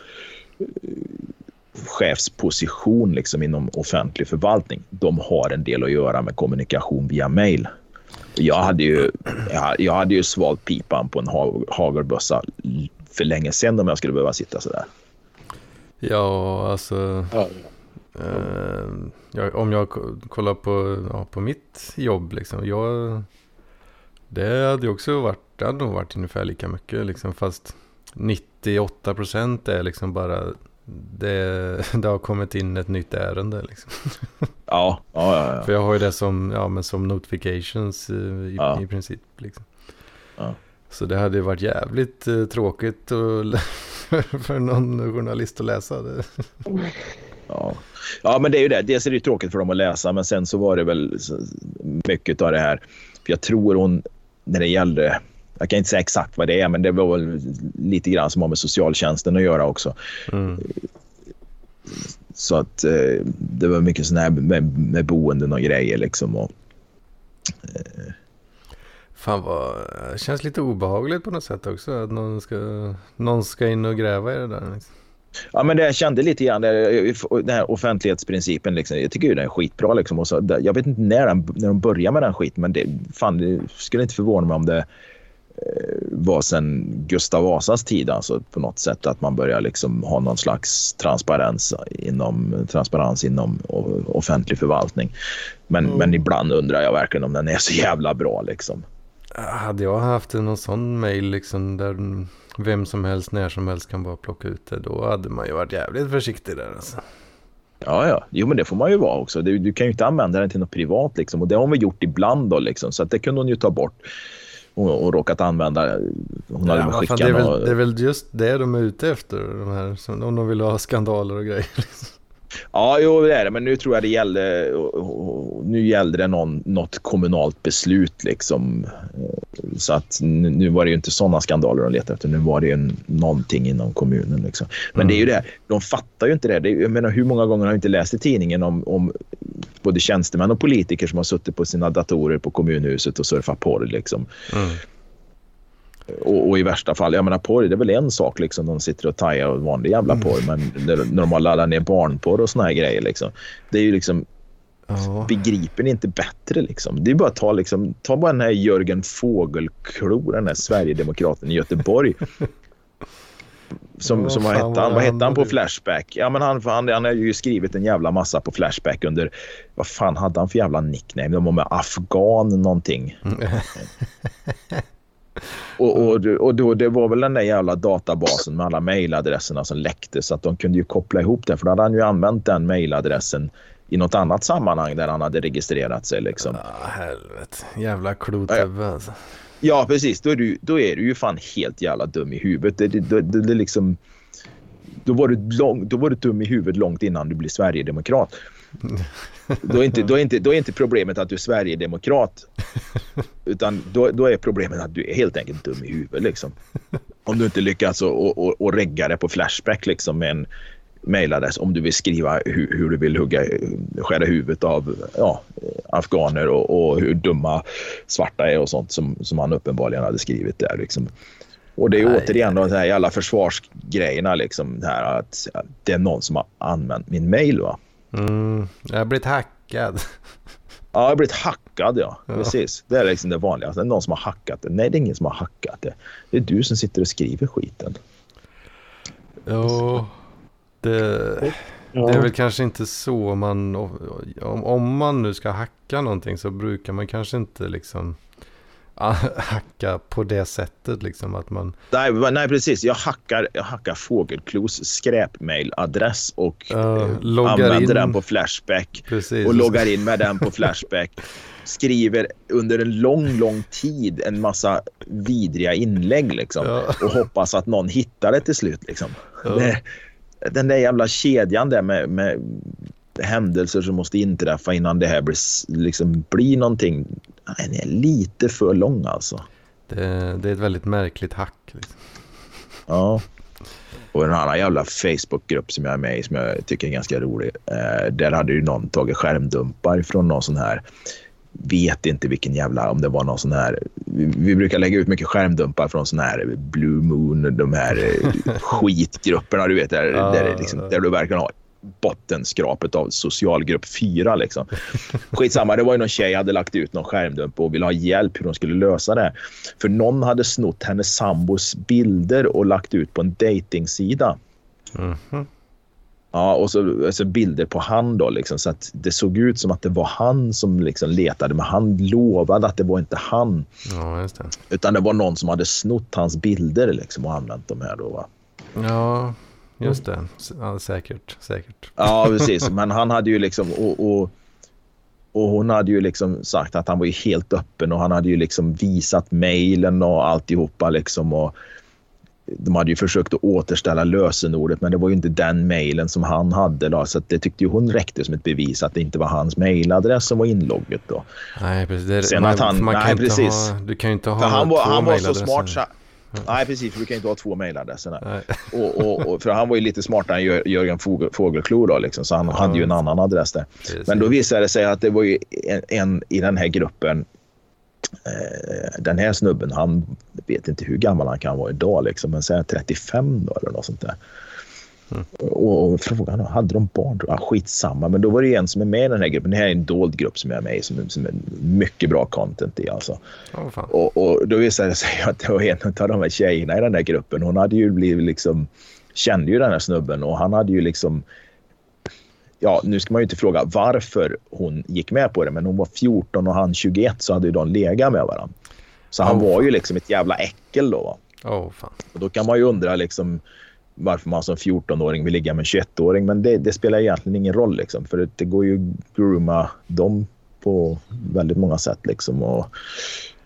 chefsposition liksom inom offentlig förvaltning, de har en del att göra med kommunikation via mail. Jag hade ju, jag, jag hade ju svalt pipan på en ha, hagelbössa för länge sedan om jag skulle behöva sitta sådär. Ja, alltså. Ja. Eh, jag, om jag ko- kollar på, ja, på mitt jobb liksom. Jag, det hade ju också varit, det hade nog varit ungefär lika mycket liksom. Fast 98% är liksom bara det, det har kommit in ett nytt ärende liksom. Ja, ja, ja. För ja. jag har ju det som, ja, men som notifications eh, i, Ja. i princip. Liksom. Ja. Så det hade ju varit jävligt eh, tråkigt att, för någon journalist att läsa det. Ja. ja, men det är ju det. Dels är det tråkigt för dem att läsa, men sen så var det väl mycket av det här. För jag tror hon, när det gällde, jag kan inte säga exakt vad det är, men det var väl lite grann som har med socialtjänsten att göra också. Mm. Så att eh, det var mycket sådana här med, med boenden och grejer liksom. Och, Fan vad, det känns lite obehagligt på något sätt också. Att någon ska, någon ska in och gräva i det där. Liksom. Ja, men det jag kände lite grann, den här offentlighetsprincipen, liksom, jag tycker ju den är skitbra. Liksom, och så, jag vet inte när, den, när de börjar med den skiten, men det, fan, det skulle inte förvåna mig om det eh, var sen Gustav Vasas tid, alltså på något sätt att man börjar liksom ha någon slags transparens inom, transparens inom offentlig förvaltning. Men, men ibland undrar jag verkligen om den är så jävla bra. Liksom. Hade jag haft någon sån mail liksom där vem som helst när som helst kan bara plocka ut det. Då hade man ju varit jävligt försiktig där alltså. Ja, ja. Jo, men det får man ju vara också. Du, du kan ju inte använda den till något privat. Liksom. Och det har hon väl gjort ibland. Då, liksom. Så att det kunde hon ju ta bort. Och, och råkat använda. Hon hade Ja, fan, det, är väl, något- det är väl just det de är ute efter. De här, om de vill ha skandaler och grejer. Liksom. Ja, jo, det är det. Men nu tror jag det gällde, nu gällde det någon, något kommunalt beslut. Liksom. Eh, Så att nu, var det ju inte sådana skandaler de letade efter. Nu var det ju någonting inom kommunen. Liksom. Men Mm. det är ju det. De fattar ju inte det. det är, jag menar, hur många gånger har jag inte läst i tidningen om, om både tjänstemän och politiker som har suttit på sina datorer på kommunhuset och surfat porr. Liksom. Mm. Och, och i värsta fall, jag menar porr det är väl en sak liksom. De sitter och tajar och vanlig jävla porr. Men när, när de har laddat ner barnporr och såna här grejer liksom. Det är ju liksom, Ja. begriper ni inte bättre liksom? Det är bara att ta liksom, ta bara den här Jörgen Fågelklo, den här Sverigedemokraten i Göteborg. Som, Ja, som vad hette han? vad Vad hette han på Flashback? Ja, men han, han, han har ju skrivit en jävla massa på Flashback under... Vad fan hade han för jävla nickname? De var med afghan någonting. Och, och, och då, det var väl den där jävla databasen med alla mejladresserna som läckte så att de kunde ju koppla ihop det. För då hade han ju använt den mejladressen i något annat sammanhang där han hade registrerat sig. Liksom. Ah, helvete. Jävla klotubbe alltså. Ja, precis. Då är, du, då är du ju fan helt jävla dum i huvudet. Det, det, det, det, liksom, då, var du lång, då var du dum i huvudet långt innan du blev sverigedemokrat. Då är, inte, då, är inte, då är inte problemet att du är sverigedemokrat. Utan då, då är problemet att du är helt enkelt dum i huvudet. Liksom. Om du inte lyckas att och, och, och regga det på Flashback liksom, med en mejladress om du vill skriva hur, hur du vill hugga, skära huvudet av ja, afghaner och, och hur dumma svarta är och sånt som, som han uppenbarligen hade skrivit där. Liksom. Och det är Nej, återigen nej. här alla försvarsgrejerna. Liksom, här att det är någon som har använt min mail. Va? Mm, jag har blivit hackad. Ja, jag har blivit hackad. Ja. Ja. Precis. Det är liksom det vanliga. Det är någon som har hackat det. Nej, det är ingen som har hackat det. Det är du som sitter och skriver skiten. Ja, det, det är väl kanske inte så man... Om, om man nu ska hacka någonting så brukar man kanske inte liksom hacka på det sättet liksom att man... Nej, nej precis. Jag hackar, jag hackar Fågelklos skräpmailadress och Ja, eh, använder in. den på Flashback. Precis. och loggar in med den på Flashback. Skriver under en lång, lång tid en massa vidriga inlägg liksom. Ja. Och hoppas att någon hittar det till slut. Liksom. Ja. Det, den där jävla kedjan där med, med händelser som måste inträffa innan det här blir, liksom, blir någonting. Den är lite för lång alltså. Det, det är ett väldigt märkligt hack. Liksom. Ja. Och en annan jävla Facebookgrupp som jag är med i som jag tycker är ganska rolig. Eh, där hade ju någon tagit skärmdumpar från någon sån här vet inte vilken jävla, om det var någon sån här, vi, vi brukar lägga ut mycket skärmdumpar från sån här Blue Moon, de här eh, skitgrupperna du vet, där, där, liksom, där du verkligen har bottenskrapet av socialgrupp 4 liksom. Skitsamma, det var ju någon tjej hade lagt ut någon skärmdump och ville ha hjälp hur de skulle lösa det. För någon hade snott hennes sambos bilder och lagt ut på en dejtingsida. Mhm. Ja, och så alltså bilder på han då liksom, så att det såg ut som att det var han som liksom letade, men han lovade att det var inte han, Ja, det. utan det var någon som hade snott hans bilder liksom och använt dem här då. Va? Ja, just det. Ja, säkert, säkert. Ja, precis. Men han hade ju liksom... Och, och, och hon hade ju liksom sagt att han var ju helt öppen och han hade ju liksom visat mejlen och alltihopa liksom. Och de hade ju försökt att återställa lösenordet men det var ju inte den mejlen som han hade då. Så det tyckte ju hon räckte som ett bevis att det inte var hans mejladress som var inlogget då. Nej, precis. Det, Sen man, att han- man nej, precis. Ha, du kan ju inte ha För han var, två han var så smart så... Nej, precis. För du kan ju inte ha två mejladresser. Och, och, och, för han var ju lite smartare än Jör- Jörgen Fågel- Fågelklo då, liksom, så han hade ju en annan adress där. Precis. Men då visade det sig att det var ju en, en i den här gruppen. Eh, den här snubben, han vet inte hur gammal han kan vara idag, liksom, men säg 35 då eller något sånt där. Och, och frågan var, hade de barn? Ja, skitsamma, men då var det en som är med i den här gruppen. Det här är en dold grupp som jag är med i, som, som är mycket bra content i. Alltså. Fan. Och, och då visade det sig att det var en av de här tjejerna i den där gruppen. Hon hade ju blivit liksom, kände ju den här snubben och han hade ju liksom Ja, nu ska man ju inte fråga varför hon gick med på det, men hon var 14 och han 21 så hade ju de legat med varandra. Så han Oh, var ju fan. liksom ett jävla äckel då. Va? Åh, fan. Och då kan man ju undra liksom varför man som 14-åring vill ligga med en 21-åring. Men det, det spelar egentligen ingen roll liksom, för det, det går ju att grooma dem på väldigt många sätt. Liksom. Och,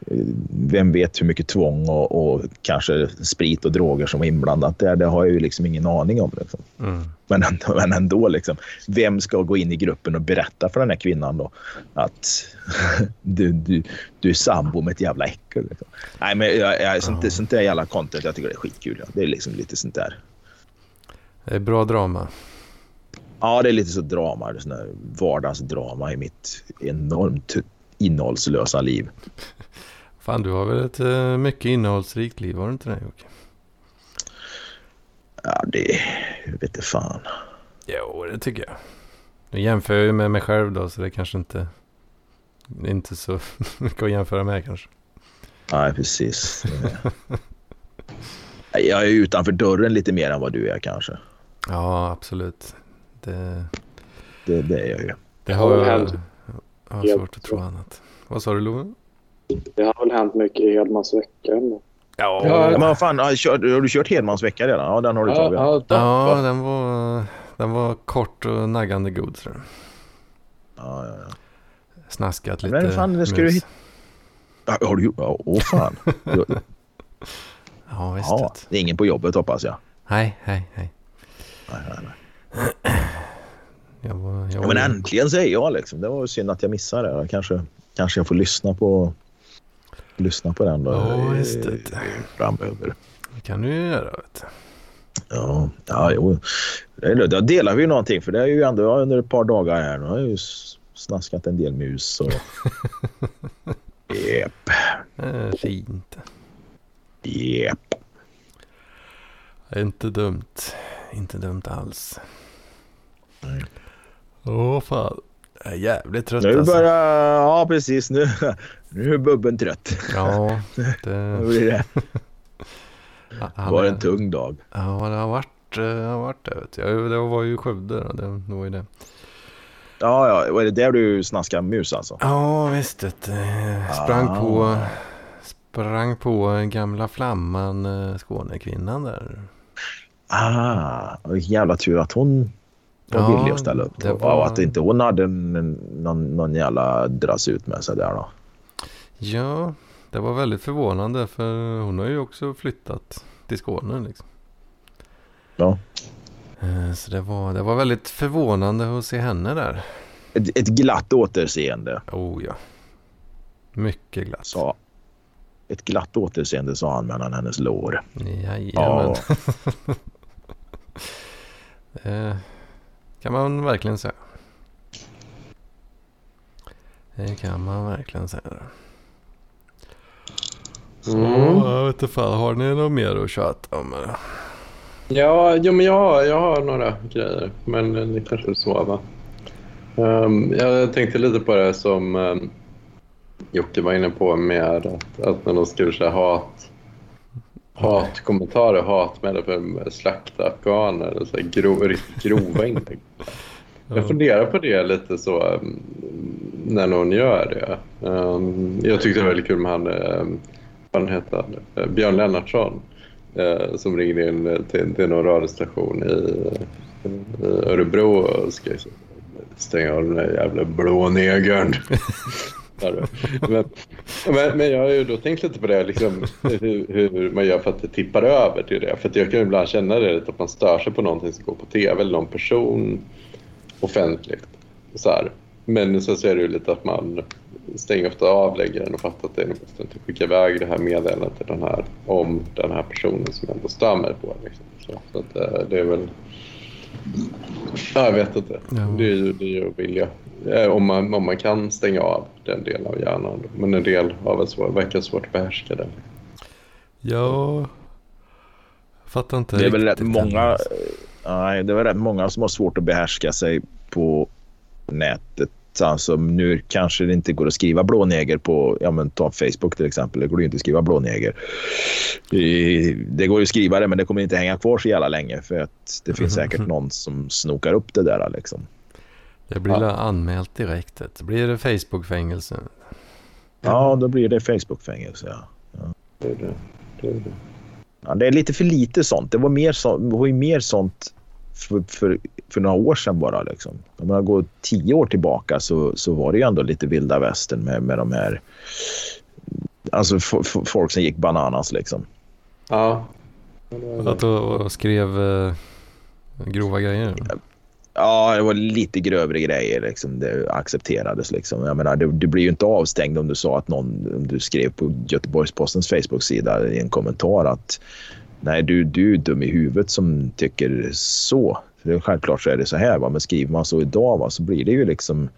eh, vem vet hur mycket tvång och, och kanske sprit och droger som är inblandat där. Det har jag ju liksom ingen aning om. Liksom. Mm. Men ändå, men ändå liksom, vem ska gå in i gruppen och berätta för den här kvinnan då att du, du, du är sambo med ett jävla äckel? Liksom. Nej, men jag, jag, sånt, sånt där jävla content, jag tycker det är skitkul. Ja. Det är liksom lite sånt där. Det är bra drama. Ja, det är lite så drama, sån där vardagsdrama i mitt enormt innehållslösa liv. Fan, du har väl ett eh, mycket innehållsrikt liv, har du inte det Jocke? Ja, det jag vet inte fan. Jo, det tycker jag. Nu jämför jag ju med mig själv då, så det kanske inte... Det är inte så mycket att jämföra med kanske. Nej, precis. Jag är utanför dörren lite mer än vad du är kanske. Ja, absolut. Det, Det, det är jag ju. det har har väl jag, hänt. jag har svårt att tro annat. Vad sa du Love? Det har väl hänt mycket i Hedmans vecka ändå. Ja, Ja, Men vad fan, har, du kört, har du kört Hedmans vecka redan? Ja, den har du Ja, tagit. Ja, ja, ja den, var, den var kort och naggande god tror jag. ja, ja. Snaskat lite Men fan, det ska du mus. hitta. Ja, Har du gjort? Ja, åh fan. Ja, Ja, visst. Ja, det är ingen på jobbet hoppas jag. Nej, nej, nej. Nej, nej, nej. Jag var, jag Ja, var men äntligen säger jag liksom. Det var synd att jag missade det. Kanske, kanske jag får lyssna på, lyssna på den då. Ja, just det. Framöver. Det kan du göra. Vet du. Ja, ja jo. Då delar vi ju någonting för det är ju ändå under ett par dagar här. Nu har jag ju snaskat en del mus och... Jep, fint. jep. Inte dumt. Inte dumt alls. Nej. Åh fan. Jag är jävligt trött Nu alltså. börjar... Ja, precis. Nu, nu är Bubben trött. Ja, Nu det, blir det. Det var en tung dag. Ja, det har varit, eh, det har varit det. Vet jag. Det var ju Skövde då. Det, det var ju det. Ja, ja. Var det där du snaskade mus alltså? Ja, visst. Du. sprang Ah. på... Sprang på gamla flamman eh, Skånekvinnan där. Ah, vilken jävla tur att hon var Ja, villig att ställa upp. det Och var- att inte hon hade någon, någon jävla dras ut med sig där då. Ja, det var väldigt förvånande för hon har ju också flyttat till Skåne liksom. Ja. Eh, Så det var, det var väldigt förvånande att se henne där. Ett, ett glatt återseende, Oh ja. Mycket glatt. sa Ett glatt återseende sa han mellan hennes lår. Jajamän. Ja, Det kan man verkligen säga. Det kan man verkligen säga. Så, Mm. jag vet inte fan, har ni något mer att tjata om? eller? Ja, jo, men jag, har, jag har några grejer, men det kanske är så. Va? Um, jag tänkte lite på det som um, Jocke var inne på med att, att när de skriver så här hat, hatkommentarer, hatmedel för slakta afghaner, eller så grov, riktigt grova inlägg. Jag funderar på det lite så um, när någon gör det. Um, jag tyckte det var väldigt kul med han, um, vad han? Uh, Björn Lennartsson uh, som ringde in till, till någon radiostation i, i Örebro och skrev stänga av den där jävla blå negern. men, men, men, jag har ju då tänkt lite på det, liksom, hur, hur, man gör för att det tippar över till det. För jag kan ibland känna det lite, att man stör sig på någonting som går på tv eller någon person offentligt. Så här. Men så är det ju lite att man stänger ofta av läggaren och fattar att det är bäst att skicka iväg det här meddelandet till den här, om den här personen som ändå mig på. Liksom. Så, så att, eh, det är väl... Jag vet inte. Ja. Det är ju det är att vilja. Eh, om man, om man kan stänga av den delen av hjärnan. Men en del har väl svår, verkar svårt att behärska den. Ja, fattar inte Det är väl rätt många, nej, det är väl rätt många som har svårt att behärska sig på nätet. Alltså, nu kanske det inte går att skriva blåneger på ja, men ta Facebook till exempel. Det går ju inte att skriva blåneger. Det går ju att skriva det, men det kommer inte hänga kvar så jävla länge för att det finns säkert någon som snokar upp det där. Liksom. Det blir ja. anmält direkt. Det blir det Facebook-fängelse. Ja, då blir det Facebook-fängelse. Ja. Ja. Det, är det. Det, är det. Ja, det är lite för lite sånt. Det var, mer så, det var ju mer sånt för, för, för några år sedan bara. Liksom. Om man går tio år tillbaka så, så var det ju ändå lite vilda västern med, med de här... Alltså folk som gick bananas liksom. Ja. Att och skrev eh, grova grejer? Ja, det var lite grövre grejer. Liksom. Det accepterades. Liksom. Jag menar, du, du blir ju inte avstängd om du sa att någon, om du skrev på Göteborgs-Postens Facebook-sida i en kommentar att nej, du, du är dum i huvudet som tycker så. För självklart så är det så här, va? men skriver man så idag va, så blir det ju liksom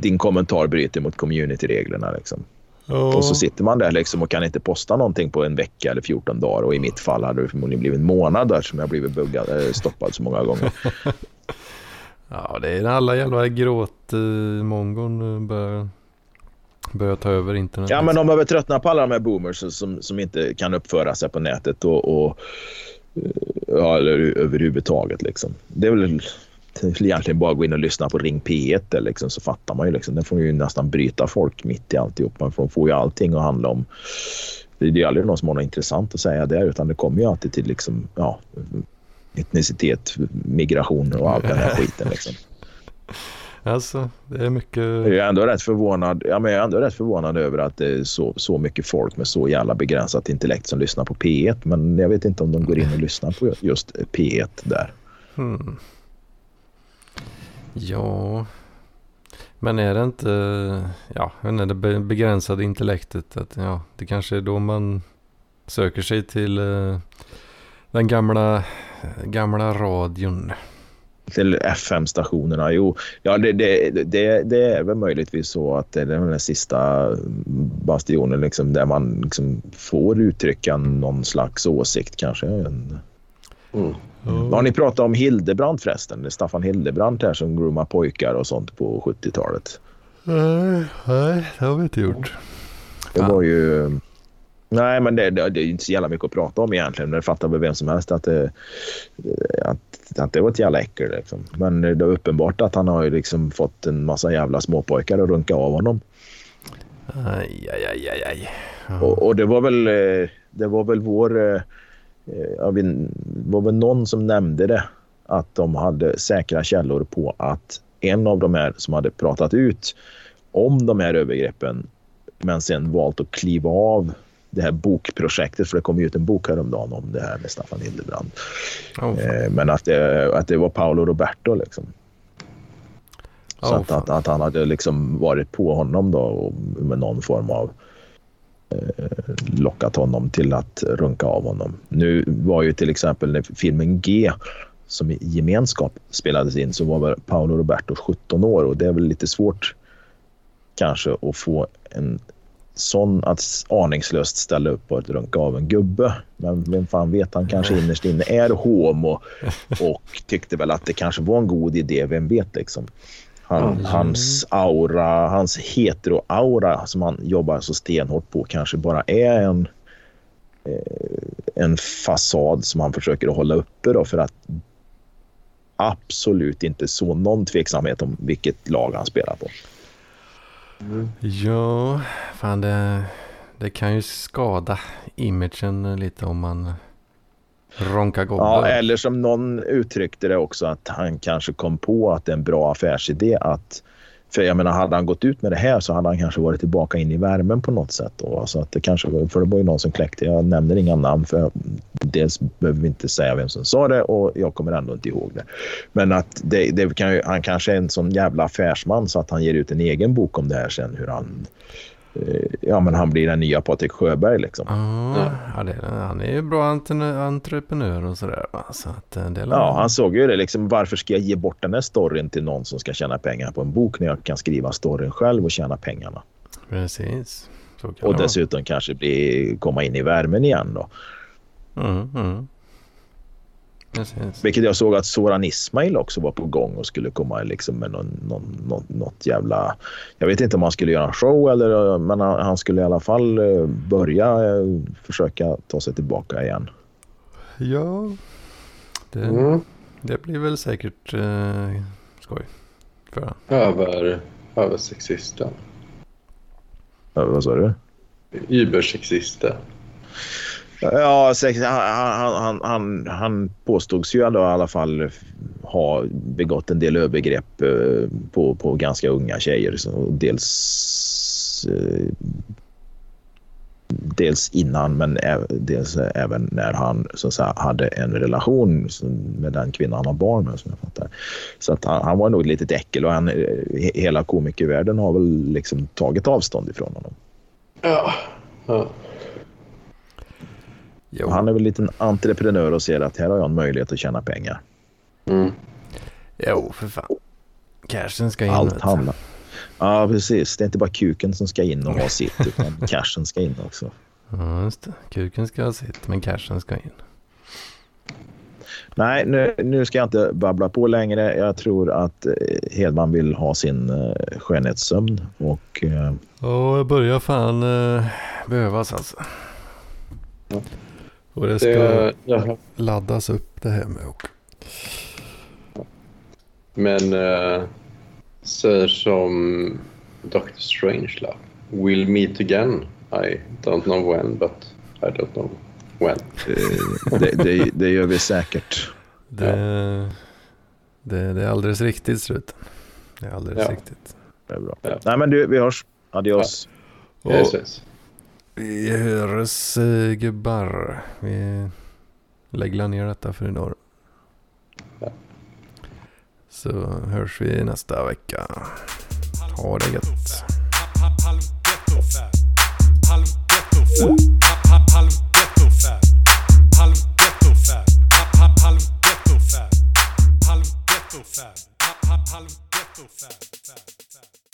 din kommentar bryter mot communityreglerna. Liksom. Oh. Och så sitter man där liksom och kan inte posta någonting på en vecka eller 14 dagar. Och i mitt fall hade det förmodligen blivit en månad där som jag blivit buggad, äh, stoppad så många gånger. ja, det är alla jävla gråt-mongon uh, börjar, börjar ta över internet. Ja, men de behöver tröttna på alla de här boomers som, som inte kan uppföra sig på nätet och, och ja, eller överhuvudtaget liksom. Det är väl egentligen bara gå in och lyssna på Ring P1 liksom, så fattar man ju. Liksom. Den får ju nästan bryta folk mitt i alltihop. Man får, får ju allting att handla om... Det är ju aldrig någon som har något intressant att säga där utan det kommer ju alltid till liksom, ja, etnicitet, migration och allt den här skiten. Liksom. Alltså, det är mycket... Jag är ändå rätt förvånad, ja, men jag är ändå rätt förvånad över att det är så, så mycket folk med så jävla begränsat intellekt som lyssnar på P1. Men jag vet inte om de går in och lyssnar på just P1 där. Hmm. Ja, men är det inte, ja, är det begränsade intellektet att ja, det kanske är då man söker sig till uh, den gamla, gamla radion. Till FM-stationerna, jo. Ja, det, det, det, det, är väl möjligtvis så att det är den sista bastionen liksom, där man liksom får uttrycka någon slags åsikt kanske. Mm. Mm. Har ni pratat om Hildebrandt förresten? Det är Staffan Hildebrandt här som groomar pojkar och sånt på 70-talet. Nej, nej, det har vi inte gjort. Det var ju... Nej, men det, det, det är inte så jävla mycket att prata om egentligen. Det fattar väl vem som helst att det, att, att det var ett jävla äckel. Liksom. Men det är uppenbart att han har ju liksom fått en massa jävla småpojkar att runka av honom. Aj, aj, aj, aj. aj. Och, och, det var väl, eh, det var väl vår eh, Eh, det var väl någon som nämnde det att de hade säkra källor på att en av de här som hade pratat ut om de här övergreppen men sen valt att kliva av det här bokprojektet, för det kom ut en bok häromdagen om det här med Staffan Hildebrand. Oh, men att det, att det var Paolo Roberto liksom. Så oh, att, att, att, han hade liksom varit på honom då med någon form av Eh, lockat honom till att runka av honom. Nu var ju till exempel när filmen G som i gemenskap spelades in så var väl Paolo Roberto 17 år och det är väl lite svårt kanske att få en sån att aningslöst ställa upp och runka av en gubbe. Men vem fan vet, han kanske innerst inne är homo och tyckte väl att det kanske var en god idé, vem vet liksom. Han, Mm. Hans aura, hans hetero-aura som han jobbar så stenhårt på kanske bara är en, eh, en fasad som han försöker att hålla uppe då för att absolut inte så någon tveksamhet om vilket lag han spelar på. Ja, fan det, det kan ju skada imagen lite om man Ronka. Ja, eller som någon uttryckte det också att han kanske kom på att det är en bra affärsidé att för jag menar, hade han gått ut med det här så hade han kanske varit tillbaka in i värmen på något sätt. Då. Så att det kanske, för det var ju någon som kläckte, jag nämner inga namn för dels behöver vi inte säga vem som sa det och jag kommer ändå inte ihåg det. Men att det, det kan ju, han kanske är en sån jävla affärsman så att han ger ut en egen bok om det här sen hur han Ja men han blir den nya Patrik Sjöberg liksom. Ja, ja det, han är ju bra entre- entreprenör och sådär. Så att eh, det Ja, han såg ju det liksom. Varför ska jag ge bort den här storyn till någon som ska tjäna pengar på en bok när jag kan skriva storyn själv och tjäna pengarna? Precis. Och dessutom kanske bli, komma in i värmen igen då. Mm, mm. Precis. Vilket jag såg att Soran Ismail också var på gång och skulle komma liksom med någon, någon, något, något jävla... Jag vet inte om han skulle göra en show eller men han, skulle i alla fall eh, börja eh, försöka ta sig tillbaka igen. Ja, det, Mm. det blir väl säkert eh, skoj. För han. Över, över sexisten. Ja, vad sa du? Übersexisten. Ja, sex, han, han, han, han, påstods ju ändå i alla fall ha begått en del övergrepp eh, på, på ganska unga tjejer. Så dels, eh, dels innan men dels även när han så att säga, hade en relation med den kvinnan han har barn med. Som jag fattar. Så att han, han var nog ett litet äckel och han, eh, hela komikervärlden har väl liksom tagit avstånd ifrån honom. Ja. ja. Jo, Han är väl en liten entreprenör och ser att här har jag en möjlighet att tjäna pengar. Mm. jo, för fan. Cashen ska in. Allt handlar. Ja, precis. Det är inte bara kuken som ska in och ha sitt, utan cashen ska in också. Ja, just det. Kuken ska ha sitt, men cashen ska in. Nej, nu, nu ska jag inte babbla på längre. Jag tror att eh, Hedman vill ha sin eh, skönhetssömn och eh, Ja, jag börjar fan eh, behövas alltså. Ja. Och det ska Det, ja. laddas upp det här med och Men uh, säger som Doctor Strangelove. We'll meet again. I don't know when, but I don't know when. eh, det, det, det gör vi säkert. det, det, det är alldeles riktigt struten. Det är alldeles Ja. riktigt. Det är bra. Ja. Nej, men du, vi hörs. Adios. Och Yes, yes. Vi hörs eh, gubbar. Vi lägger ner detta för idag. Ja. Så hörs vi nästa vecka. Ha det gött. Halv ghetto fab. Halv ghetto fab.